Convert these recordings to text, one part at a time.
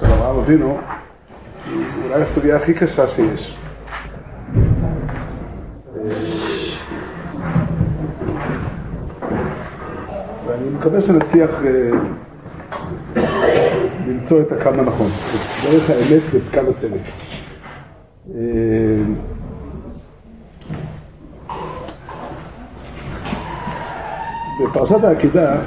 של אברהם אבינו היא אולי הסוגיה הכי קשה שיש. ואני מקווה שנצליח אה, למצוא את הקו הנכון, את דרך האמת ואת קו הצדק. אה, בפרשת העקידה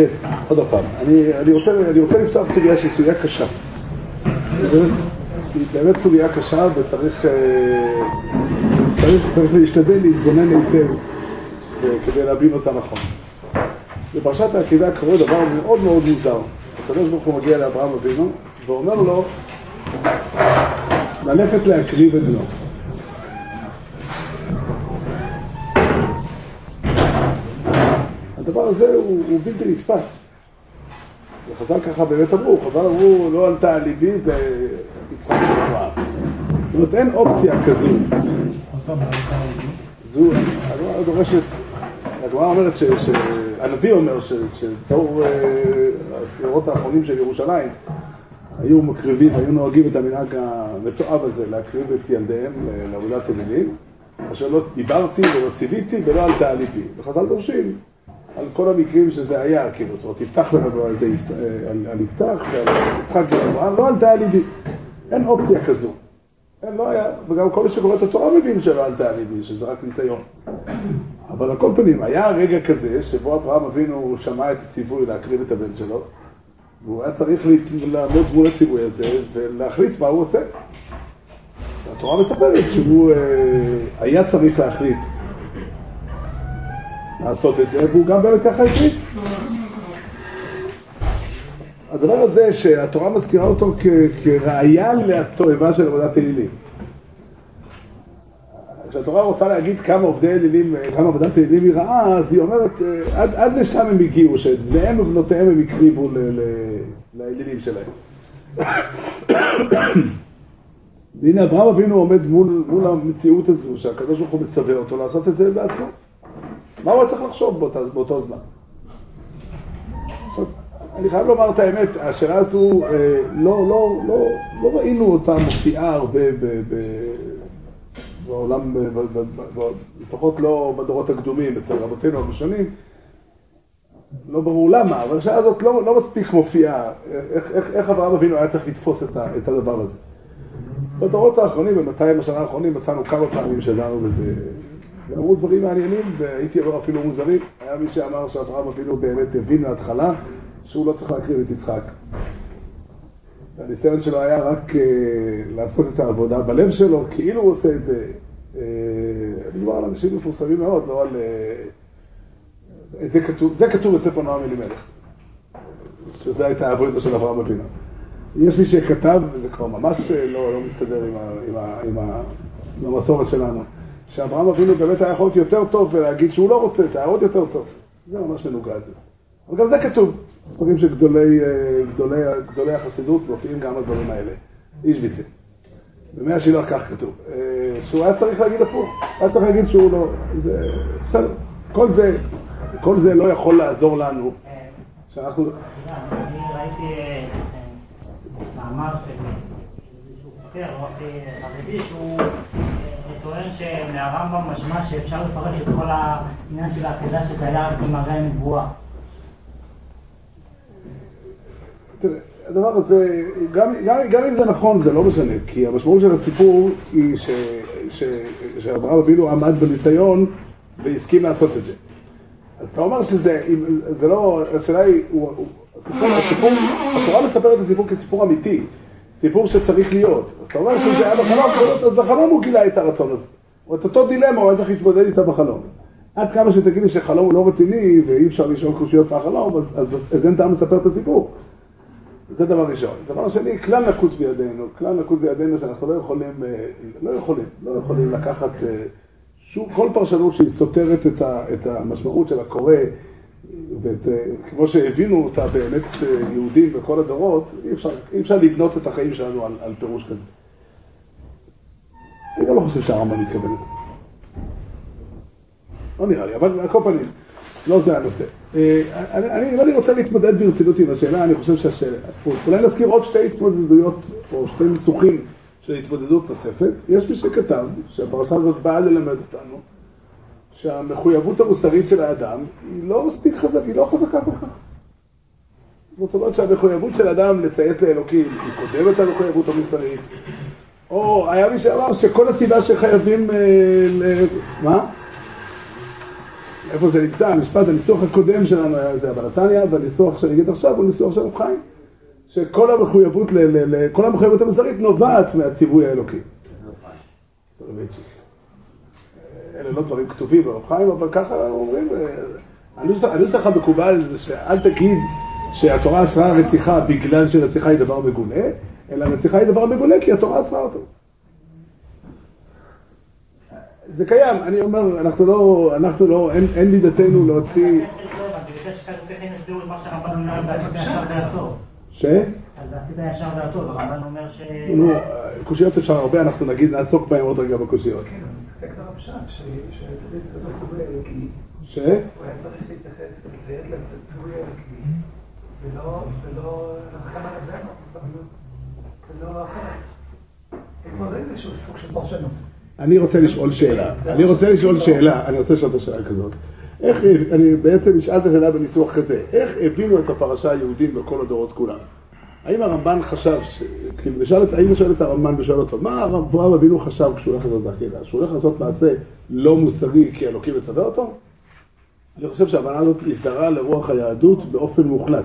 כן, עוד פעם. אני, אני, רוצה, אני רוצה לפתוח סוגיה שהיא סוגיה קשה. היא באמת סוגיה קשה וצריך אה, צריך, צריך להשתדל להתגונן היטב כדי להבין אותה נכון. בפרשת העקידה קורה דבר מאוד מאוד מוזר. הקדוש ברוך הוא מגיע לאברהם אבינו ואומר לו ללכת להקריב את בנו. הדבר הזה הוא, הוא בלתי נתפס. וחז"ל ככה באמת אמרו, חז"ל אמרו, לא עלתה על ליבי, זה יצחק של אברהם. זאת אומרת, אין אופציה כזו. זו, הגמרא דורשת, הגמרא אומרת, הנביא אומר הפירות אה, האחרונים של ירושלים היו מקריבים, היו נוהגים את המנהג המתועב הזה, להקריב את ילדיהם לעבודת אלילים, אשר לא דיברתי ולא ציוויתי ולא עלתה על ליבי. וחז"ל דורשים על כל המקרים שזה היה, כאילו, זאת אומרת, יפתח לנו על, על, על יפתח ועל יצחק ואברהם, לא עלתה על ליבי. אין אופציה כזו. אין, לא היה, וגם כל מי שקורא את התורה מבין שלא עלתה על ליבי, שזה רק ניסיון. אבל על כל פנים, היה רגע כזה שבו אברהם אבינו שמע את הציווי להקריב את הבן שלו, והוא היה צריך לעמוד מול הציווי הזה ולהחליט מה הוא עושה. התורה מספרת שהוא אה, היה צריך להחליט לעשות את זה, והוא גם באמת ככה החליט. הדבר הזה שהתורה מזכירה אותו כראיה לתועבה של עבודת אלילים. כשהתורה רוצה להגיד כמה עובדי אלילים, כמה עבודת אלילים היא רעה, אז היא אומרת, עד, עד לשם הם הגיעו, שבניהם ובנותיהם הם הקריבו לאלילים שלהם. והנה אברהם אבינו עומד מול, מול המציאות הזו, שהקדוש ברוך הוא מצווה אותו לעשות את זה בעצמו. מה הוא צריך לחשוב באותה, באותו זמן? אני חייב לומר את האמת, השאלה הזו, אה, לא, לא, לא, לא ראינו אותה מופיעה הרבה בעולם, לפחות לא בדורות הקדומים, אצל רבותינו הראשונים. לא ברור למה, אבל השאלה הזאת לא, לא מספיק מופיעה, איך, איך, איך אברהם אבינו היה צריך לתפוס את, ה, את הדבר הזה. בדורות האחרונים, ב-200 השנה האחרונים, מצאנו כמה פעמים שדנו בזה ואמרו דברים מעניינים, והייתי אומר אפילו מוזרים. היה מי שאמר שאברהם אבינו באמת הבין מההתחלה שהוא לא צריך להקריב את יצחק. הניסיון שלו היה רק uh, לעשות את העבודה בלב שלו, כאילו הוא עושה את זה. Uh, אני מדבר על אנשים מפורסמים מאוד, לא על... Uh, זה כתוב, זה כתוב בספר נועם אלימלך, שזה הייתה העבודה של אברהם אבינו. יש מי שכתב, וזה כבר ממש לא, לא מסתדר עם, עם, עם, עם המסורת שלנו. שאברהם אבינו באמת היה יכול להיות יותר טוב ולהגיד שהוא לא רוצה, זה היה עוד יותר טוב. זה ממש מנוגד. אבל גם זה כתוב. ספרים של גדולי, אה, גדולי, גדולי החסידות מופיעים גם הדברים האלה. איש ויצי. במאה השילוח כך כתוב. אה, שהוא היה צריך להגיד הפוך. היה צריך להגיד שהוא לא... זה... בסדר. כל זה, כל זה לא יכול לעזור לנו. שאנחנו... אני ראיתי אה, מאמר של איזשהו חוקר, חרדי, שהוא... טוען שמהרמב"ם משמע שאפשר לפרש את כל העניין של העקידה שזה היה רק עם נבואה. תראה, הדבר הזה, גם, גם, גם אם זה נכון, זה לא משנה, כי המשמעות של הסיפור היא שאברהם אבינו עמד בניסיון והסכים לעשות את זה. אז אתה אומר שזה, זה לא, השאלה היא, הוא, הסיפור, הסיפור, התורה מספרת את הסיפור כסיפור אמיתי. סיפור שצריך להיות. אז אתה אומר שזה היה בחלום, אז בחלום הוא גילה את הרצון הזה. את אותו דילמה, הוא היה צריך להתמודד איתה בחלום. עד כמה שתגיד לי שחלום הוא לא רציני ואי אפשר לשאול קושיות מהחלום, אז, אז, אז, אז אין טעם לספר את הסיפור. זה דבר ראשון. דבר שני, כלל נקוט בידינו, כלל נקוט בידינו שאנחנו לא יכולים, אה, לא יכולים, לא יכולים לקחת אה, שום, כל פרשנות שהיא סותרת את, ה, את המשמעות של הקורא וכמו שהבינו אותה באמת יהודים בכל הדורות, אי אפשר, אי אפשר לבנות את החיים שלנו על, על פירוש כזה. אני גם לא חושב שהרמב"ם מתכוון לזה. לא נראה לי, אבל על כל פנים, לא זה הנושא. אה, אני, אני, אני רוצה להתמודד ברצינות עם השאלה, אני חושב שהשאלה, אולי נזכיר עוד שתי התמודדויות, או שתי ניסוחים של התמודדות נוספת. יש מי שכתב, שהפרשה הזאת באה ללמד אותנו, שהמחויבות המוסרית של האדם היא לא מספיק חזקה, היא לא חזקה כל כך. זאת אומרת שהמחויבות של אדם לציית לאלוקים היא קודמת למחויבות המוסרית, או היה מי שאמר שכל הסיבה שחייבים... אה, ל... מה? איפה זה נמצא? המשפט, הניסוח הקודם שלנו היה זה הבנתניה, והניסוח שאני אגיד עכשיו הוא ניסוח של חיים. שכל המחויבות, ל, ל, ל, כל המחויבות המוסרית נובעת מהציווי האלוקי. אלה לא דברים כתובים ברב חיים, אבל ככה אומרים. הנוסח המקובל זה שאל תגיד שהתורה אסרה רציחה בגלל שרציחה היא דבר מגונה, אלא רציחה היא דבר מגונה כי התורה אסרה אותו. זה קיים, אני אומר, אנחנו לא, אנחנו לא, אין, אין מידתנו להוציא... ש? אז עשית ישר דעתו, הרמב"ן אומר ש... נו, קושיות אפשר הרבה, אנחנו נגיד, נעסוק בהן עוד רגע בקושיות. כן, אני מסתכל על הפשט, שצריך. ש? הוא היה צריך להתייחס ולציית לציווי אלוקי, ולא, ולא, לבין המוסריות, ולא אחרת. כבר איזשהו סוג של פרשנות. אני רוצה לשאול שאלה, אני רוצה לשאול שאלה, אני רוצה לשאול את השאלה כזאת. איך, אני בעצם אשאל את השאלה בניסוח כזה, איך הבינו את הפרשה היהודים בכל הדורות כולם? האם הרמב"ן חשב, ש... כאילו, נשאל את, האם נשאל את הרמב"ן ושואל אותו, מה אברהם אבינו חשב כשהוא הולך לעשות בעקידה? שהוא הולך לעשות מעשה לא מוסרי כי אלוקים מצווה אותו? אני חושב שההבנה הזאת היא זרה לרוח היהדות באופן מוחלט.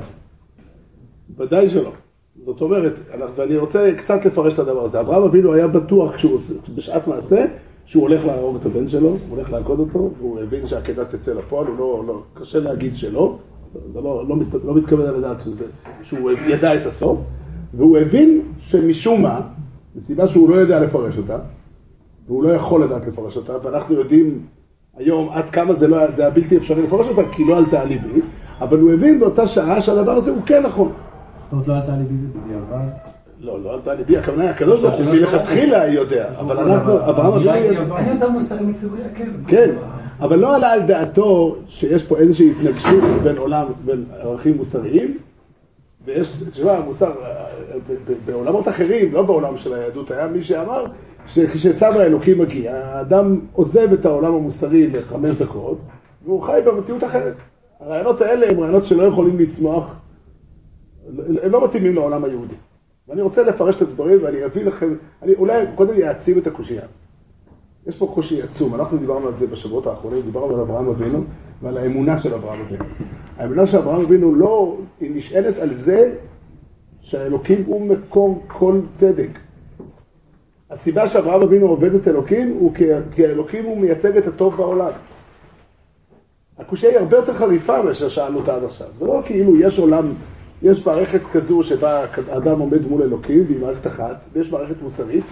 ודאי שלא. זאת אומרת, ואני רוצה קצת לפרש את הדבר הזה. אברהם אבינו היה בטוח כשהוא, בשעת מעשה, שהוא הולך להרוג את הבן שלו, הוא הולך לעקוד אותו, והוא הבין שהעקדה תצא לפועל, הוא לא, לא, קשה להגיד שלא, זה לא, לא, מסת, לא מתכוון על לדעת שזה, שהוא ידע את הסוף, והוא הבין שמשום מה, מסיבה שהוא לא יודע לפרש אותה, והוא לא יכול לדעת לפרש אותה, ואנחנו יודעים היום עד כמה זה, לא, זה היה בלתי אפשרי לפרש אותה, כי לא עלתה על ליבי, אבל הוא הבין באותה שעה שהדבר הזה הוא כן נכון. זאת אומרת, לא עלתה על ליבי בדיעבד? לא, לא עלתה ליבי, הכוונה הקדוש ברוך הוא מלכתחילה יודע, אבל אנחנו, אברהם אבינו... אין יותר מוסרי מציווי הכן. כן, אבל לא עלה על דעתו שיש פה איזושהי התנגשות בין עולם, בין ערכים מוסריים, ויש, תשמע, מוסר, בעולמות אחרים, לא בעולם של היהדות, היה מי שאמר שכשצו האלוקים מגיע, האדם עוזב את העולם המוסרי לחמש דקות, והוא חי במציאות אחרת. הרעיונות האלה הם רעיונות שלא יכולים לצמוח, הם לא מתאימים לעולם היהודי. ואני רוצה לפרש את הדברים ואני אביא לכם, אני אולי קודם אעצים את הקושייה. יש פה קושי עצום, אנחנו דיברנו על זה בשבועות האחרונים, דיברנו על אברהם אבינו ועל האמונה של אברהם אבינו. האמונה של אברהם אבינו לא, היא נשענת על זה שהאלוקים הוא מקור כל צדק. הסיבה שאברהם אבינו עובד את אלוקים הוא כי האלוקים הוא מייצג את הטוב בעולם. הקושייה היא הרבה יותר חריפה מאשר שאלנו אותה עד עכשיו. זה לא כאילו יש עולם יש מערכת כזו שבה אדם עומד מול אלוקים, והיא מערכת אחת, ויש מערכת מוסרית,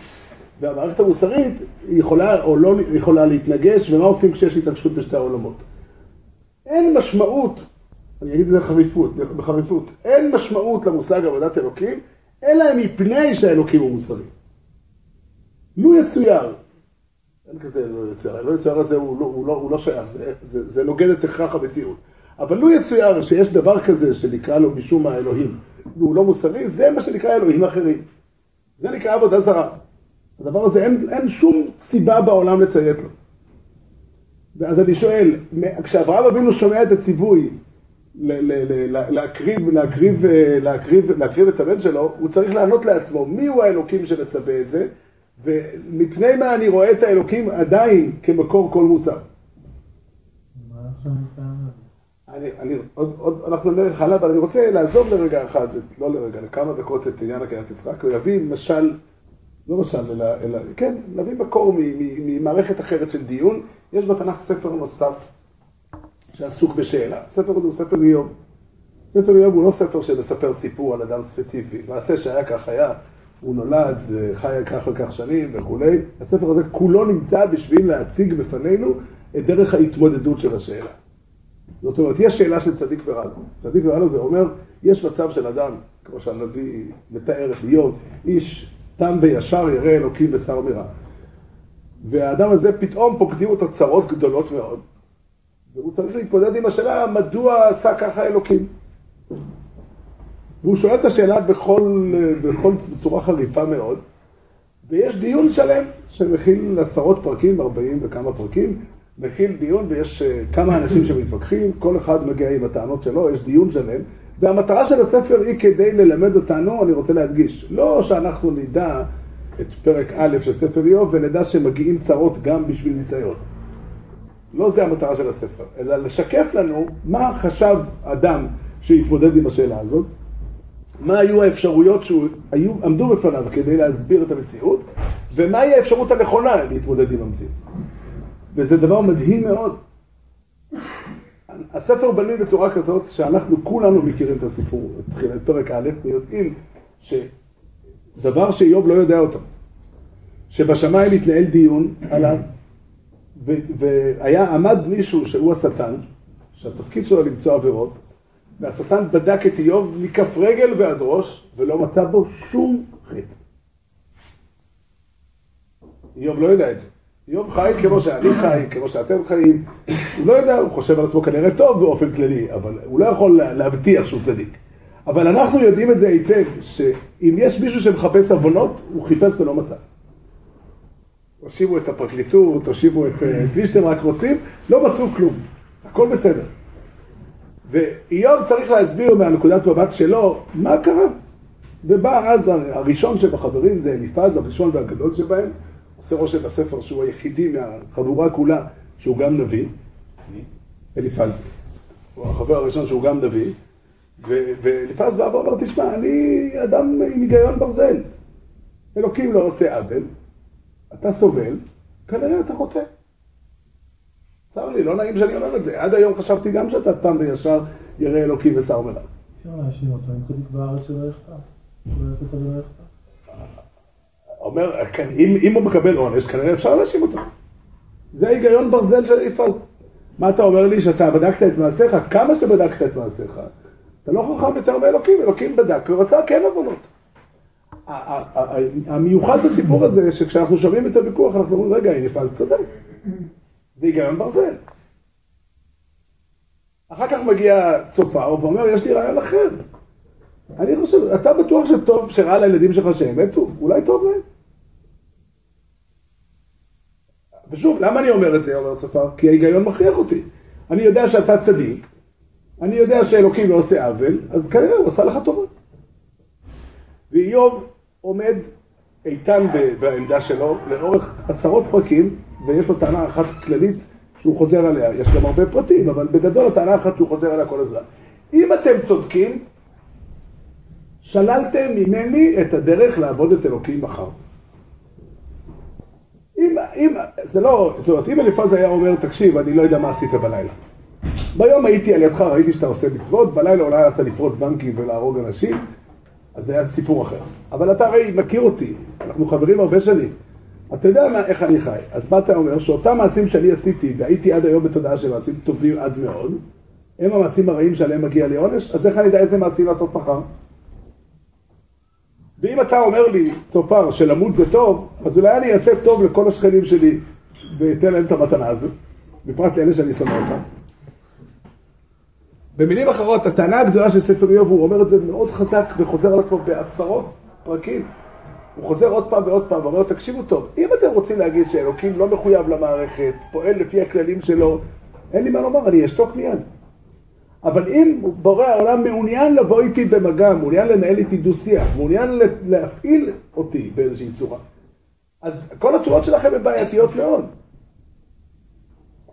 והמערכת המוסרית יכולה או לא יכולה להתנגש, ומה עושים כשיש התנגשות בשתי העולמות? אין משמעות, אני אגיד את זה בחריפות, בחריפות, אין משמעות למושג עבודת אלוקים, אלא מפני שהאלוקים הוא מוסרי. לו יצויר, אין כזה לא יצויר, לא יצויר הזה הוא לא, הוא לא, הוא לא שייך, זה, זה, זה נוגד את הכרח המציאות. אבל לו יצויר שיש דבר כזה שנקרא לו משום מה אלוהים, והוא לא מוסרי, זה מה שנקרא אלוהים אחרים. זה נקרא עבודה זרה. הדבר הזה, אין, אין שום סיבה בעולם לציית לו. ואז אני שואל, כשאברהם אבינו שומע את הציווי להקריב, להקריב, להקריב, להקריב את הבן שלו, הוא צריך לענות לעצמו מי הוא האלוקים שמצווה את זה, ומפני מה אני רואה את האלוקים עדיין כמקור כל מוסר. מה עכשיו אני, אני, עוד, עוד, אנחנו נלך הלאה, אבל אני רוצה לעזוב לרגע אחד, לא לרגע, לכמה דקות את עניין הקריאת יצחק, ולהביא משל, לא משל, אלא, אלא כן, להביא מקור ממערכת אחרת של דיון. יש בתנ"ך ספר נוסף שעסוק בשאלה. הספר הזה הוא ספר איוב. ספר איוב הוא לא ספר שמספר סיפור על אדם ספציפי. מעשה שהיה כך היה, הוא נולד, חי כך וכך שנים וכולי. הספר הזה כולו נמצא בשביל להציג בפנינו את דרך ההתמודדות של השאלה. זאת אומרת, יש שאלה של צדיק ורע. צדיק ורע זה אומר, יש מצב של אדם, כמו שהנביא מתאר את איוב, איש תם וישר ירא אלוקים ושר מרע. והאדם הזה פתאום פוקדים אותו צרות גדולות מאוד, והוא צריך להתמודד עם השאלה מדוע עשה ככה אלוקים. והוא שואל את השאלה בכל, בכל צורה חריפה מאוד, ויש דיון שלם שמכיל עשרות פרקים, ארבעים וכמה פרקים, מכיל דיון ויש אה, כמה אנשים שמתווכחים, כל אחד מגיע עם הטענות שלו, יש דיון שלם, והמטרה של הספר היא כדי ללמד אותנו, אני רוצה להדגיש, לא שאנחנו נדע את פרק א' של ספר איוב ונדע שמגיעים צרות גם בשביל ניסיון. לא זה המטרה של הספר, אלא לשקף לנו מה חשב אדם שהתמודד עם השאלה הזאת, מה היו האפשרויות שעמדו בפניו כדי להסביר את המציאות, ומהי האפשרות הנכונה להתמודד עם המציאות. וזה דבר מדהים מאוד. הספר בנוי בצורה כזאת שאנחנו כולנו מכירים את הסיפור, את פרק א', ויודעים שדבר שאיוב לא יודע אותו, שבשמיים התנהל דיון עליו, והיה, עמד מישהו שהוא השטן, שהתפקיד שלו למצוא עבירות, והשטן בדק את איוב מכף רגל ועד ראש, ולא מצא בו שום חטא. איוב לא יודע את זה. איוב חי כמו שאני חי, כמו שאתם חיים. הוא לא יודע, הוא חושב על עצמו כנראה טוב באופן כללי, אבל הוא לא יכול להבטיח שהוא צדיק. אבל אנחנו יודעים את זה היטב, שאם יש מישהו שמחפש עוונות, הוא חיפש ולא מצא. הושיבו את הפרקליטות, הושיבו את מי שאתם רק רוצים, לא מצאו כלום, הכל בסדר. ואיוב צריך להסביר מהנקודת מבט שלו מה קרה. ובא אז הראשון שבחברים זה אליפז, הראשון והגדול שבהם, עושה רושם בספר שהוא היחידי מהחבורה כולה שהוא גם נביא, אליפז, הוא החבר הראשון שהוא גם נביא, ואליפז בא ואומר, תשמע, אני אדם עם היגיון ברזל, אלוקים לא עושה עוול, אתה סובל, כנראה אתה חוטא. צר לי, לא נעים שאני אומר את זה. עד היום חשבתי גם שאתה תם וישר ירא אלוקים ושר מרע. אפשר להאשים אותו, אם צדיק בארץ שלא יחטא. לא יחטא ולא יחטא. אומר, כן, אם, אם הוא מקבל עונש, כנראה אפשר להאשים אותו. זה היגיון ברזל של אליפז. מה אתה אומר לי, שאתה בדקת את מעשיך? כמה שבדקת את מעשיך, אתה לא חכם יותר מאלוקים, אלוקים בדק ורצה כן עוונות. המיוחד בסיפור הזה, שכשאנחנו שומעים את הוויכוח, אנחנו אומרים, רגע, אליפז צודק. זה היגיון ברזל. אחר כך מגיע צופר ואומר, יש לי רעיון אחר. אני חושב, אתה בטוח שטוב, שרע לילדים שלך שהם מתו? אולי טוב להם. ושוב, למה אני אומר את זה, אומר צופר? כי ההיגיון מכריח אותי. אני יודע שאתה צדיק, אני יודע שאלוקים לא עושה עוול, אז כנראה הוא עשה לך טובה. ואיוב עומד איתן בעמדה שלו לאורך עשרות פרקים, ויש לו טענה אחת כללית שהוא חוזר עליה. יש גם הרבה פרטים, אבל בגדול הטענה אחת שהוא חוזר עליה כל הזמן. אם אתם צודקים, שללתם ממני את הדרך לעבוד את אלוקים מחר. אם, אם, זה לא, זאת אומרת, אם אליפז היה אומר, תקשיב, אני לא יודע מה עשית בלילה. ביום הייתי על ידך, ראיתי שאתה עושה מצוות, בלילה אולי הלכת לפרוץ בנקים ולהרוג אנשים, אז זה היה סיפור אחר. אבל אתה הרי מכיר אותי, אנחנו חברים הרבה שנים. אתה יודע מה, איך אני חי. אז מה אתה אומר? שאותם מעשים שאני עשיתי, והייתי עד היום בתודעה של מעשים טובים עד מאוד, הם המעשים הרעים שעליהם מגיע לי עונש, אז איך אני יודע איזה מעשים לעשות מחר? ואם אתה אומר לי, צופר, שלמות זה טוב, אז אולי אני אעשה טוב לכל השכנים שלי ואתן להם את המתנה הזו, בפרט לאלה שאני שונא אותם. במילים אחרות, הטענה הגדולה של ספר איוב, הוא אומר את זה מאוד חזק וחוזר עליו כבר בעשרות פרקים. הוא חוזר עוד פעם ועוד פעם ואומר, תקשיבו טוב, אם אתם רוצים להגיד שאלוקים לא מחויב למערכת, פועל לפי הכללים שלו, אין לי מה לומר, אני אשתוק מיד. אבל אם בורא העולם מעוניין לבוא איתי במגע, מעוניין לנהל איתי דו-שיח, מעוניין להפעיל אותי באיזושהי צורה, אז כל התשובות שלכם הן בעייתיות מאוד.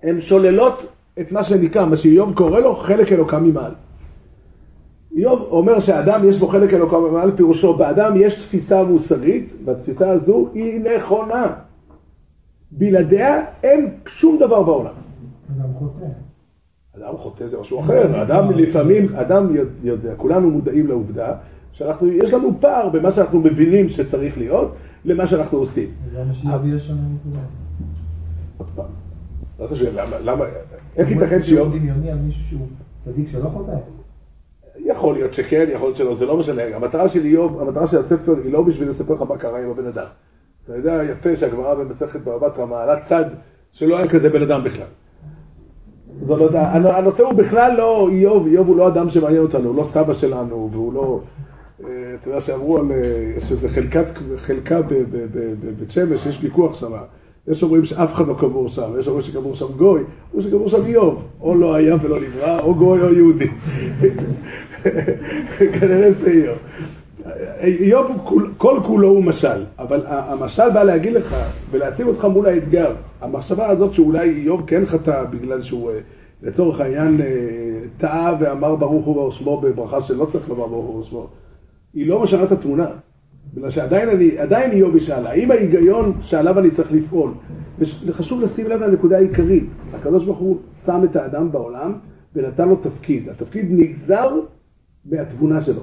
הן שוללות את מה שנקרא, מה שאיוב קורא לו חלק אלוקם ממעל. איוב אומר שהאדם יש בו חלק אלוקם ממעל, פירושו, באדם יש תפיסה מוסרית, והתפיסה הזו היא נכונה. בלעדיה אין שום דבר בעולם. אדם חוטא. אדם חוטא זה משהו אחר, אדם לפעמים, אדם יודע, כולנו מודעים לעובדה שאנחנו, יש לנו פער במה שאנחנו מבינים שצריך להיות למה שאנחנו עושים. שם. עוד פעם. לא למה, איך ייתכן שיום שיום... דמיוני על מישהו שהוא צדיק שלא חוטא? יכול להיות שכן, יכול להיות שלא, זה לא משנה. המטרה של איוב, המטרה של הספר היא לא בשביל לספר לך מה קרה עם הבן אדם. אתה יודע יפה שהגמרא במסכת בבא בתרא מעלה צד שלא היה כזה בן אדם בכלל. זאת אומרת, הנ- הנושא הוא בכלל לא איוב, איוב הוא לא אדם שמעניין אותנו, הוא לא סבא שלנו, והוא לא... אה, אתה יודע שאמרו על... אה, יש חלקת, חלקה בבית שמש, יש ויכוח שם. יש אומרים שאף אחד לא קבור שם, יש אומרים שקבור שם גוי, או שקבור שם איוב. או לא היה ולא נברא, או גוי או יהודי. כנראה זה איוב. איוב כל כולו הוא משל, אבל המשל בא להגיד לך ולהציב אותך מול האתגר. המחשבה הזאת שאולי איוב כן חטא בגלל שהוא אה, לצורך העניין אה, טעה ואמר ברוך הוא ושמו בברכה שלא צריך לומר ברוך הוא ושמו, היא לא משנה את התמונה. בגלל שעדיין אני, עדיין איוב ישאל, האם ההיגיון שעליו אני צריך לפעול? וחשוב לשים לב לנקודה העיקרית, הקדוש ברוך הוא שם את האדם בעולם ונתן לו תפקיד. התפקיד נגזר מהתבונה שלו.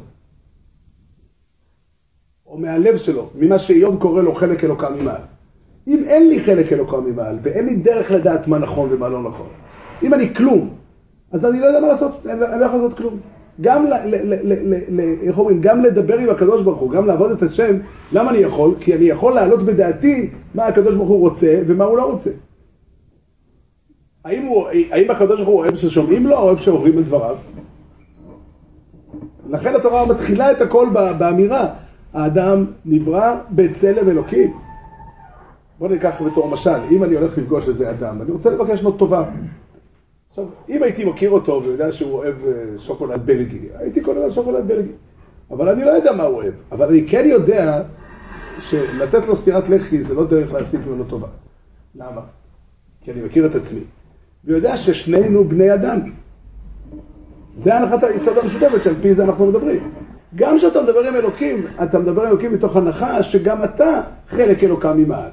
או מהלב שלו, ממה שאיוב קורא לו חלק אלוקה ממעל. אם אין לי חלק אלוקה ממעל, ואין לי דרך לדעת מה נכון ומה לא נכון, אם אני כלום, אז אני לא יודע מה לעשות, אני לא לא יכול לעשות כלום. גם, ל, ל, ל, ל, איך אומרים, גם לדבר עם הקדוש ברוך הוא, גם לעבוד את השם, למה אני יכול? כי אני יכול להעלות בדעתי מה הקדוש ברוך הוא רוצה ומה הוא לא רוצה. האם, הוא, האם הקדוש ברוך הוא אוהב ששומעים לו או אוהב שעוברים את דבריו? לכן התורה מתחילה את הכל באמירה, האדם נברא בצלם אלוקים. בוא ניקח בתור משל, אם אני הולך לפגוש איזה אדם, אני רוצה לבקש לו טובה. עכשיו, אם הייתי מכיר אותו ויודע שהוא אוהב אה, שוקולד בלגי, הייתי קונה לו שוקולד בלגי. אבל אני לא יודע מה הוא אוהב. אבל אני כן יודע שלתת לו סטירת לחי זה לא דרך להשיג ממנו טובה. למה? כי אני מכיר את עצמי. ויודע ששנינו בני אדם. זה הנחת היסוד המשותפת שעל פי זה אנחנו מדברים. גם כשאתה מדבר עם אלוקים, אתה מדבר עם אלוקים מתוך הנחה שגם אתה חלק אלוקה ממעל.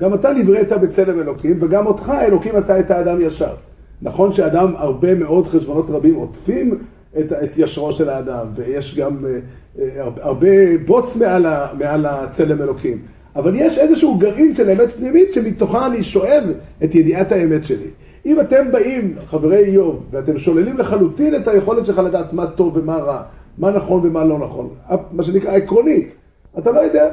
גם אתה נבראת בצלם אלוקים, וגם אותך אלוקים עשה את האדם ישר. נכון שאדם, הרבה מאוד חשבונות רבים עוטפים את, את ישרו של האדם, ויש גם אה, אה, הרבה בוץ מעל, ה, מעל הצלם אלוקים. אבל יש איזשהו גרעין של אמת פנימית שמתוכה אני שואב את ידיעת האמת שלי. אם אתם באים, חברי איוב, ואתם שוללים לחלוטין את היכולת שלך לדעת מה טוב ומה רע, מה נכון ומה לא נכון, מה שנקרא עקרונית, אתה לא יודע.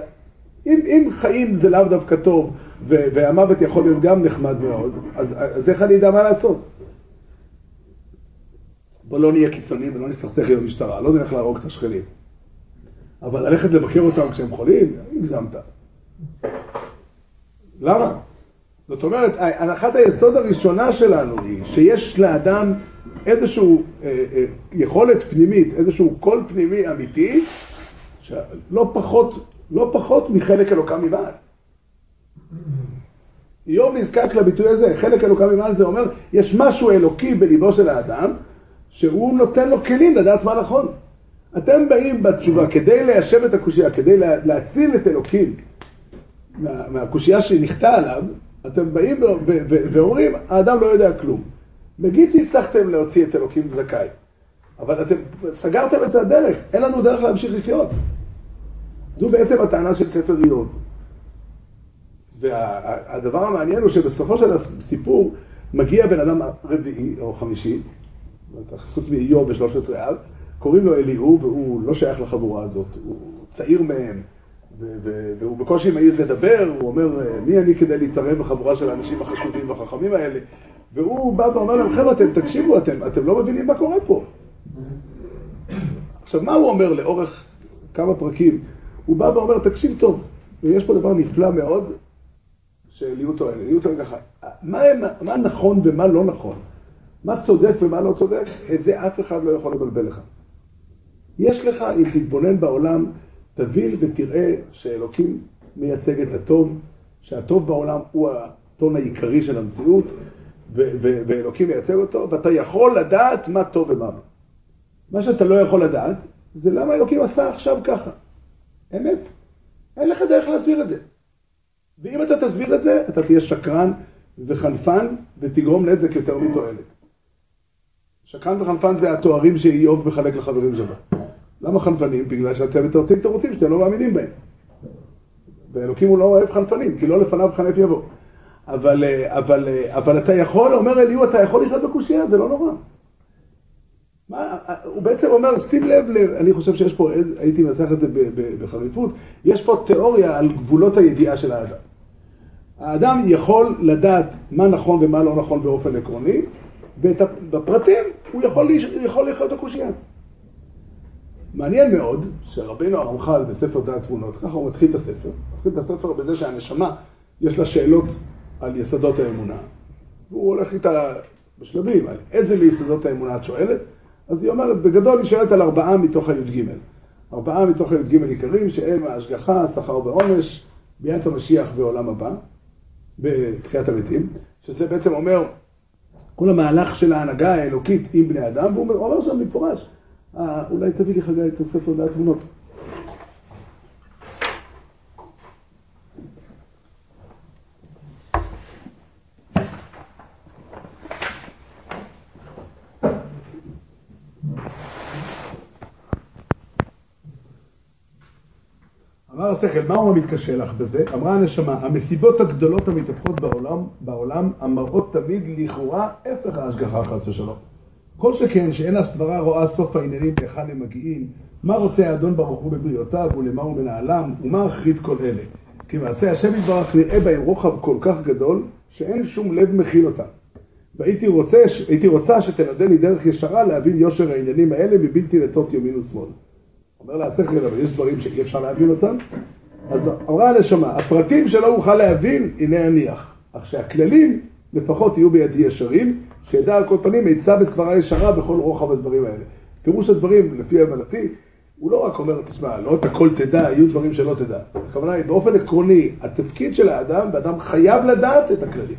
אם, אם חיים זה לאו דווקא טוב, ו- והמוות יכול להיות גם נחמד מאוד, אז, אז איך אני אדע מה לעשות? בוא לא נהיה קיצוניים ולא נסתכסך עם המשטרה, לא נלך להרוג את השכנים. אבל ללכת לבקר אותם כשהם חולים, הגזמת. למה? זאת אומרת, הנחת היסוד הראשונה שלנו היא שיש לאדם איזושהי אה, אה, יכולת פנימית, איזשהו קול פנימי אמיתי, שלא פחות, לא פחות מחלק אלוקה ממעל. איוב נזקק לביטוי הזה, חלק אלוקה ממעל זה אומר, יש משהו אלוקי בליבו של האדם, שהוא נותן לו כלים לדעת מה נכון. אתם באים בתשובה כדי ליישב את הקושייה, כדי לה, להציל את אלוקים מה, מהקושייה שנכתה עליו, אתם באים ואומרים, האדם לא יודע כלום. נגיד שהצלחתם להוציא את אלוקים זכאי, אבל אתם סגרתם את הדרך, אין לנו דרך להמשיך לחיות. זו בעצם הטענה של ספר איוב. והדבר המעניין הוא שבסופו של הסיפור מגיע בן אדם רביעי או חמישי, חוץ מאיוב בשלושת רעיו, קוראים לו אליהו והוא לא שייך לחבורה הזאת, הוא צעיר מהם, והוא בקושי מעז לדבר, הוא אומר, מי אני כדי להתערב בחבורה של האנשים החשובים והחכמים האלה? והוא בא ואומר להם, חבר'ה, אתם תקשיבו, אתם, אתם לא מבינים מה קורה פה. עכשיו, מה הוא אומר לאורך כמה פרקים? הוא בא ואומר, תקשיב טוב, ויש פה דבר נפלא מאוד שאליהו טוען. אליהו טוען ככה, מה, מה נכון ומה לא נכון? מה צודק ומה לא צודק? את זה אף אחד לא יכול לבלבל לך. יש לך, אם תתבונן בעולם, תבין ותראה שאלוקים מייצג את הטוב, שהטוב בעולם הוא הטון העיקרי של המציאות, ואלוקים מייצג אותו, ואתה יכול לדעת מה טוב ומה לא. מה שאתה לא יכול לדעת, זה למה אלוקים עשה עכשיו ככה. אמת. אין לך דרך להסביר את זה. ואם אתה תסביר את זה, אתה תהיה שקרן וחנפן ותגרום נזק יותר מתועלת. שקרן וחנפן זה התוארים שאיוב מחלק לחברים שלו. למה חנפנים? בגלל שאתם מתרצים תירוצים שאתם לא מאמינים בהם. ואלוקים הוא לא אוהב חנפנים, כי לא לפניו חנף יבוא. אבל, אה, אבל, אה, אבל אתה יכול, אומר אליהו, אתה יכול לחיות בקושייה, זה לא נורא. מה, הוא בעצם אומר, שים לב, לב, אני חושב שיש פה, הייתי מנסח את זה בחריפות, יש פה תיאוריה על גבולות הידיעה של האדם. האדם יכול לדעת מה נכון ומה לא נכון באופן עקרוני, ובפרטים הוא יכול, יכול לחיות בקושייה. מעניין מאוד שרבינו הרמח"ל בספר דעת תמונות, ככה הוא מתחיל את הספר, מתחיל את הספר בזה שהנשמה, יש לה שאלות על יסודות האמונה. והוא הולך איתה בשלבים, על איזה מיסודות האמונה את שואלת? אז היא אומרת, בגדול היא שואלת על ארבעה מתוך הי"ג. ארבעה מתוך הי"ג עיקרים, שהם ההשגחה, שכר ועונש, ביאת המשיח ועולם הבא, בתחיית המתים, שזה בעצם אומר כל המהלך של ההנהגה האלוקית עם בני אדם, והוא אומר שם במפורש, אה, אולי תביא לי חגי את הספר דעת השכל, מה הוא מתקשה לך בזה? אמרה הנשמה, המסיבות הגדולות המתהפכות בעולם, בעולם המראות תמיד לכאורה הפך ההשגחה חס ושלום. כל שכן שאין הסברה רואה סוף העניינים להיכן הם מגיעים, מה רוצה האדון ברוך הוא בבריאותיו ולמה הוא מנהלם, ומה אחרית כל אלה. כי מעשה השם יתברך נראה בהם רוחב כל כך גדול, שאין שום לב מכיל אותם. והייתי רוצה, רוצה שתנדל לי דרך ישרה להבין יושר העניינים האלה מבלתי לטות ימין ושמאל. אומר לה השכל, אבל יש דברים שאי אפשר להבין אותם. אז אמרה הנשמה, הפרטים שלא אוכל להבין, הנה אניח. אך שהכללים לפחות יהיו בידי ישרים, שידע על כל פנים עצה בסברה ישרה בכל רוחב הדברים האלה. פירוש הדברים, לפי הבנתי, הוא לא רק אומר, תשמע, לא את הכל תדע, יהיו דברים שלא תדע. הכוונה היא, באופן עקרוני, התפקיד של האדם, ואדם חייב לדעת את הכללים.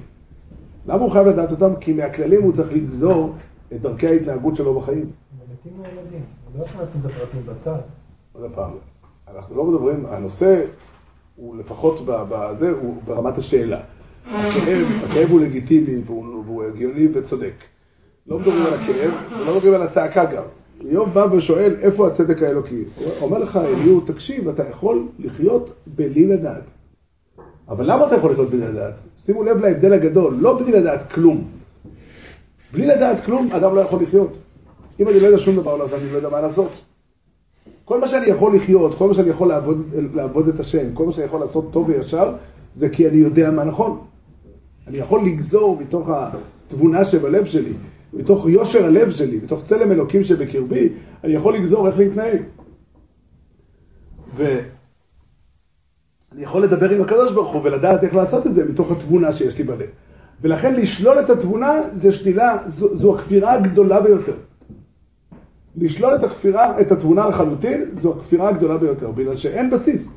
למה הוא חייב לדעת אותם? כי מהכללים הוא צריך לגזור את דרכי ההתנהגות שלו בחיים. מתים מהילדים, לא יכול לשים את הפרטים בצד. עוד פעם, אנחנו לא מדברים, הנושא הוא לפחות בזה, הוא ברמת השאלה. הכאב, הכאב הוא לגיטימי והוא הגיוני וצודק. לא מדברים על הכאב, ולא מדברים על הצעקה גם. איוב בא ושואל, איפה הצדק האלוקי? הוא אומר לך, אליהו, תקשיב, אתה יכול לחיות בלי לדעת. אבל למה אתה יכול לחיות בלי לדעת? שימו לב להבדל הגדול, לא בלי לדעת כלום. בלי לדעת כלום, אדם לא יכול לחיות. אם אני לא יודע שום דבר, אז אני לא יודע מה לעשות. כל מה שאני יכול לחיות, כל מה שאני יכול לעבוד, לעבוד את השם, כל מה שאני יכול לעשות טוב וישר, זה כי אני יודע מה נכון. אני יכול לגזור מתוך התבונה שבלב שלי, מתוך יושר הלב שלי, מתוך צלם אלוקים שבקרבי, אני יכול לגזור איך להתנהג. ואני יכול לדבר עם הקדוש ברוך הוא ולדעת איך לעשות את זה מתוך התבונה שיש לי בלב. ולכן לשלול את התבונה זה שלילה, זו, זו הכפירה הגדולה ביותר. לשלול את הכפירה, את התבונה לחלוטין, זו הכפירה הגדולה ביותר, בגלל שאין בסיס.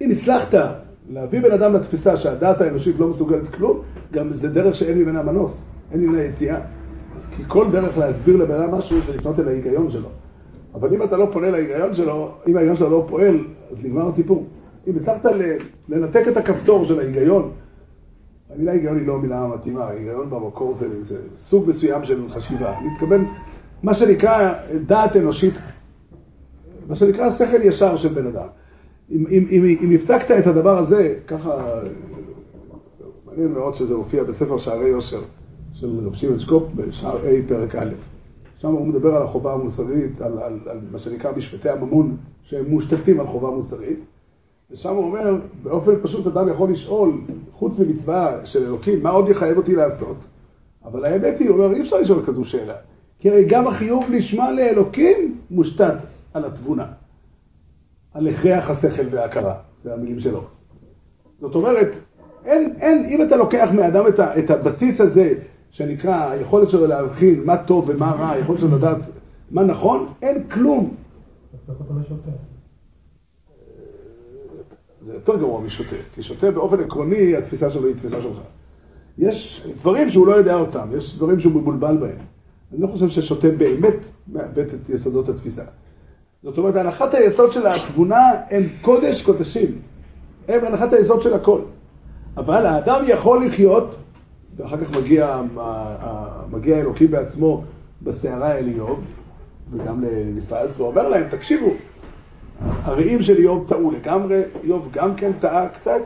אם הצלחת להביא בן אדם לתפיסה שהדעת האנושית לא מסוגלת כלום, גם זה דרך שאין ממנה מנוס, אין ממנה יציאה. כי כל דרך להסביר לבן אדם משהו זה לפנות אל ההיגיון שלו. אבל אם אתה לא פונה להיגיון שלו, אם ההיגיון שלו לא פועל, אז נגמר הסיפור. אם הצלחת לנתק את הכפתור של ההיגיון, המילה היגיון היא לא המילה המתאימה, ההיגיון במקור זה, זה סוג מסוים של חשיבה. אני מתכוון, מה שנקרא דעת אנושית, מה שנקרא שכל ישר של בן אדם. אם, אם, אם, אם הפסקת את הדבר הזה, ככה, מעניין מאוד שזה הופיע בספר שערי יושר של רב שמעון שקופ בשער A פרק א'. שם הוא מדבר על החובה המוסרית, על, על, על מה שנקרא משפטי הממון, שהם מושתתים על חובה מוסרית. ושם הוא אומר, באופן פשוט אדם יכול לשאול, חוץ ממצווה של אלוקים, מה עוד יחייב אותי לעשות? אבל האמת היא, הוא אומר, אי אפשר לשאול כזו שאלה. כי הרי גם החיוב לשמה לאלוקים מושתת על התבונה. על הכרח השכל וההכרה, זה המילים שלו. זאת אומרת, אין, אין, אם אתה לוקח מאדם את, ה, את הבסיס הזה, שנקרא היכולת שלו להבחין מה טוב ומה רע, היכולת שלו לדעת מה נכון, אין כלום. זה יותר גרוע משוטה, כי שוטה באופן עקרוני, התפיסה שלו היא תפיסה שלך. יש דברים שהוא לא יודע אותם, יש דברים שהוא מבולבל בהם. אני לא חושב ששוטה באמת מאבד את יסודות התפיסה. זאת אומרת, הנחת היסוד של התבונה הם קודש קודשים. הם הנחת היסוד של הכל. אבל האדם יכול לחיות, ואחר כך מגיע, מגיע אלוקים בעצמו בסערה אל איוב, וגם לנפעז, והוא אומר להם, תקשיבו, הרעים של איוב טעו לגמרי, איוב גם כן טעה קצת,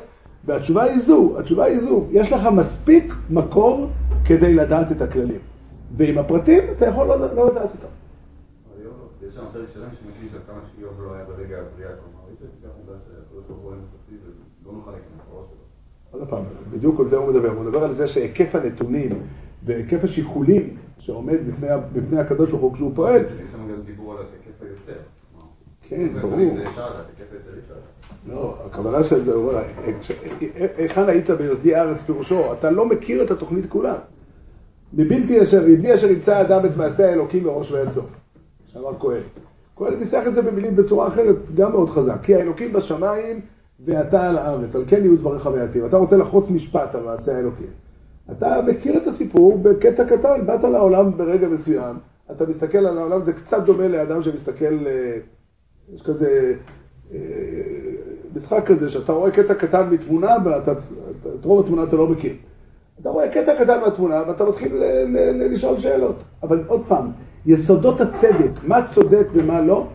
והתשובה היא זו, התשובה היא זו, יש לך מספיק מקור כדי לדעת את הכללים. ועם הפרטים אתה יכול לא, לא לדעת אותם. יש שם פרק שלם שמקליט על כמה שאיוב לא היה ברגע הבריאה, כלומר, יש את העובדה שהקדוש ברוך הוא אינסופי ולא נוכל להיכנס לראש שלו. עוד פעם, בדיוק על זה הוא מדבר, הוא מדבר על זה שהיקף הנתונים והיקף השיקולים שעומד בפני, הקדוש ברוך הוא כשהוא פועל, יש שם גם דיבור על היקף היוצר. כן, ברור. לא, הכוונה של זה, הוא אומר, כש- היכן היית ביוסדי הארץ פירושו, אתה לא מכיר את התוכנית כולה. מבלתי אשר, מבלי אשר ימצא האדם את מעשה האלוקים מראש ועד סוף. שאמר כהן. כהן ניסח את זה במילים בצורה אחרת, גם מאוד חזק. כי האלוקים בשמיים ואתה על הארץ, על כן יהיו דבריך מעטים. אתה רוצה לחוץ משפט על מעשה האלוקים. אתה מכיר את הסיפור בקטע קטן, באת לעולם ברגע מסוים, אתה מסתכל על העולם, זה קצת דומה לאדם שמסתכל, אה, יש כזה אה, משחק כזה, שאתה רואה קטע קטן מתמונה, ואתה, את רוב התמונה אתה לא מכיר. אתה רואה קטע קטן מהתמונה, ואתה מתחיל לשאול שאלות. אבל עוד פעם, יסודות הצדק, מה צודק ומה לא,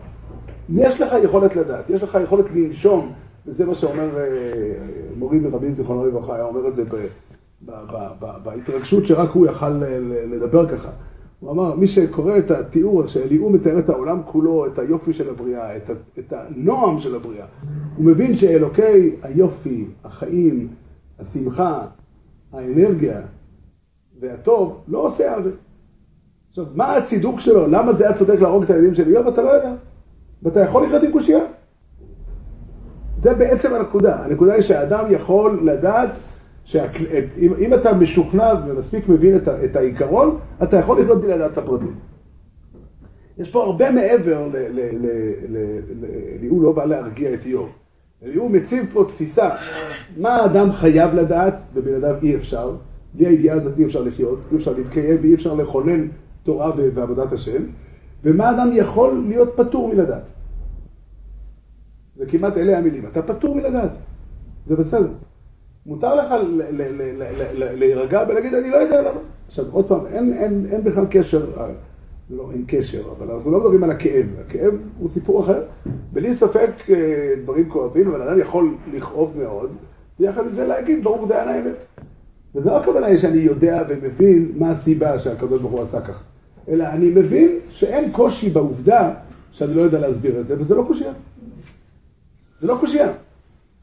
יש לך יכולת לדעת, יש לך יכולת לנשום, וזה מה שאומר אה, מורי ורבי זיכרונו לברכה, היה אומר את זה בהתרגשות שרק הוא יכל לדבר ככה. הוא אמר, מי שקורא את התיאור שאליהו מתאר את העולם כולו, את היופי של הבריאה, את, את הנועם של הבריאה, הוא מבין שאלוקי היופי, החיים, השמחה, האנרגיה והטוב לא עושה עוול. עכשיו, מה הצידוק שלו? למה זה היה צודק להרוג את הילדים של איוב? אתה לא יודע. ואתה יכול לחיות עם קושייה. זה בעצם הנקודה. הנקודה היא שהאדם יכול לדעת, שהכל... אם, אם אתה משוכנע ומספיק מבין את. את העיקרון, אתה יכול לחיות בלי לדעת את הפרטים. יש פה הרבה מעבר ל... ל... ל... ל... ל... אליהו לא בא להרגיע את איוב. אליהו מציב פה תפיסה, מה האדם חייב לדעת, ובלעדיו אי אפשר. בלי הידיעה הזאת אי אפשר לחיות, אי אפשר להתקיים ואי אפשר לכונן תורה ועבודת השם, ומה אדם יכול להיות פטור מלדעת. זה כמעט אלה המילים, אתה פטור מלדעת, זה בסדר. מותר לך להירגע ולהגיד, אני לא יודע למה. עכשיו, עוד פעם, אין, אין, אין בכלל קשר, אה, לא, אין קשר, אבל אנחנו לא מדברים על הכאב, הכאב הוא סיפור אחר. בלי ספק אה, דברים כואבים, אבל אדם יכול לכאוב מאוד, ויחד עם זה להגיד, ברוך דיין האמת. וזו לא הכוונה היא שאני יודע ומבין מה הסיבה שהקדוש ברוך הוא עשה ככה. אלא אני מבין שאין קושי בעובדה שאני לא יודע להסביר את זה, וזה לא קושייה. זה לא קושייה.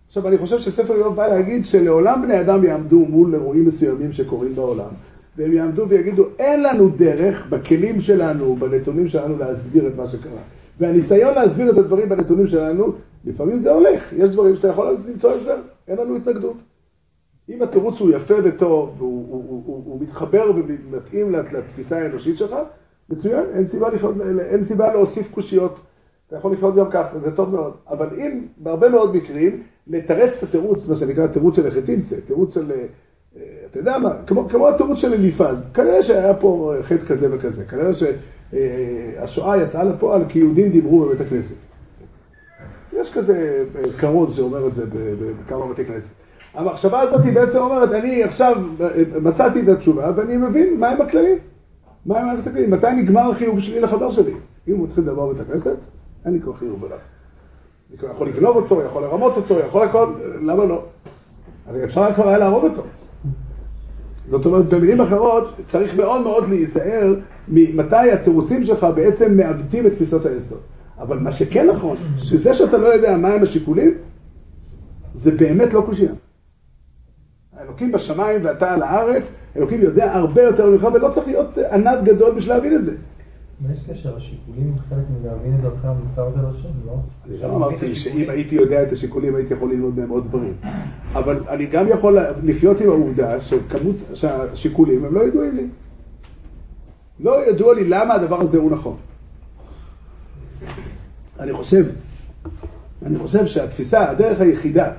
עכשיו, אני חושב שספר איוב בא להגיד שלעולם בני אדם יעמדו מול אירועים מסוימים שקורים בעולם, והם יעמדו ויגידו, אין לנו דרך בכלים שלנו, בנתונים שלנו, להסביר את מה שקרה. והניסיון להסביר את הדברים בנתונים שלנו, לפעמים זה הולך. יש דברים שאתה יכול למצוא הסבר, אין לנו התנגדות. אם התירוץ הוא יפה וטוב, והוא הוא, הוא, הוא, הוא מתחבר ומתאים לת- לתפיסה האנושית שלך, מצוין, אין סיבה, לחיות, אין סיבה להוסיף קושיות. אתה יכול לחיות גם ככה, זה טוב מאוד. אבל אם, בהרבה מאוד מקרים, לתרץ את התירוץ, מה שנקרא התירוץ של החטינצה, תירוץ של, אתה יודע מה, כמו, כמו התירוץ של אליפז, כנראה שהיה פה חטא כזה וכזה, כנראה שהשואה יצאה לפועל כי יהודים דיברו בבית הכנסת. יש כזה אה, כרוז שאומר את זה בכמה בתי כנסת. המחשבה הזאת היא בעצם אומרת, אני עכשיו אה, מצאתי את התשובה ואני מבין מהם הכללים. מהם הכללים, מתי נגמר החיוב שלי לחבר שלי. אם הוא מתחיל לדבר בבית הכנסת, אין לי כל חיוב אליו. אני יכול לגנוב אותו, יכול לרמות אותו, יכול הכל, למה לא? אפשר כבר היה להרוג אותו. זאת אומרת, במילים אחרות, צריך מאוד מאוד להיזהר ממתי התירוצים שלך בעצם מעוותים את תפיסות היסוד. אבל מה שכן נכון, שזה שאתה לא יודע מהם השיקולים, זה באמת לא קושייה. האלוקים בשמיים ואתה על הארץ, אלוקים יודע הרבה יותר ממך, ולא צריך להיות ענב גדול בשביל להבין את זה. מה יש קשר? השיקולים חלק מלהבין את דרכם ומסרת אל השם, לא? אני גם אמרתי שאם הייתי יודע את השיקולים הייתי יכול ללמוד מהם עוד דברים. אבל אני גם יכול לחיות עם העובדה שכמות, שהשיקולים הם לא ידועים לי. לא ידוע לי למה הדבר הזה הוא נכון. אני חושב, אני חושב שהתפיסה, הדרך היחידה,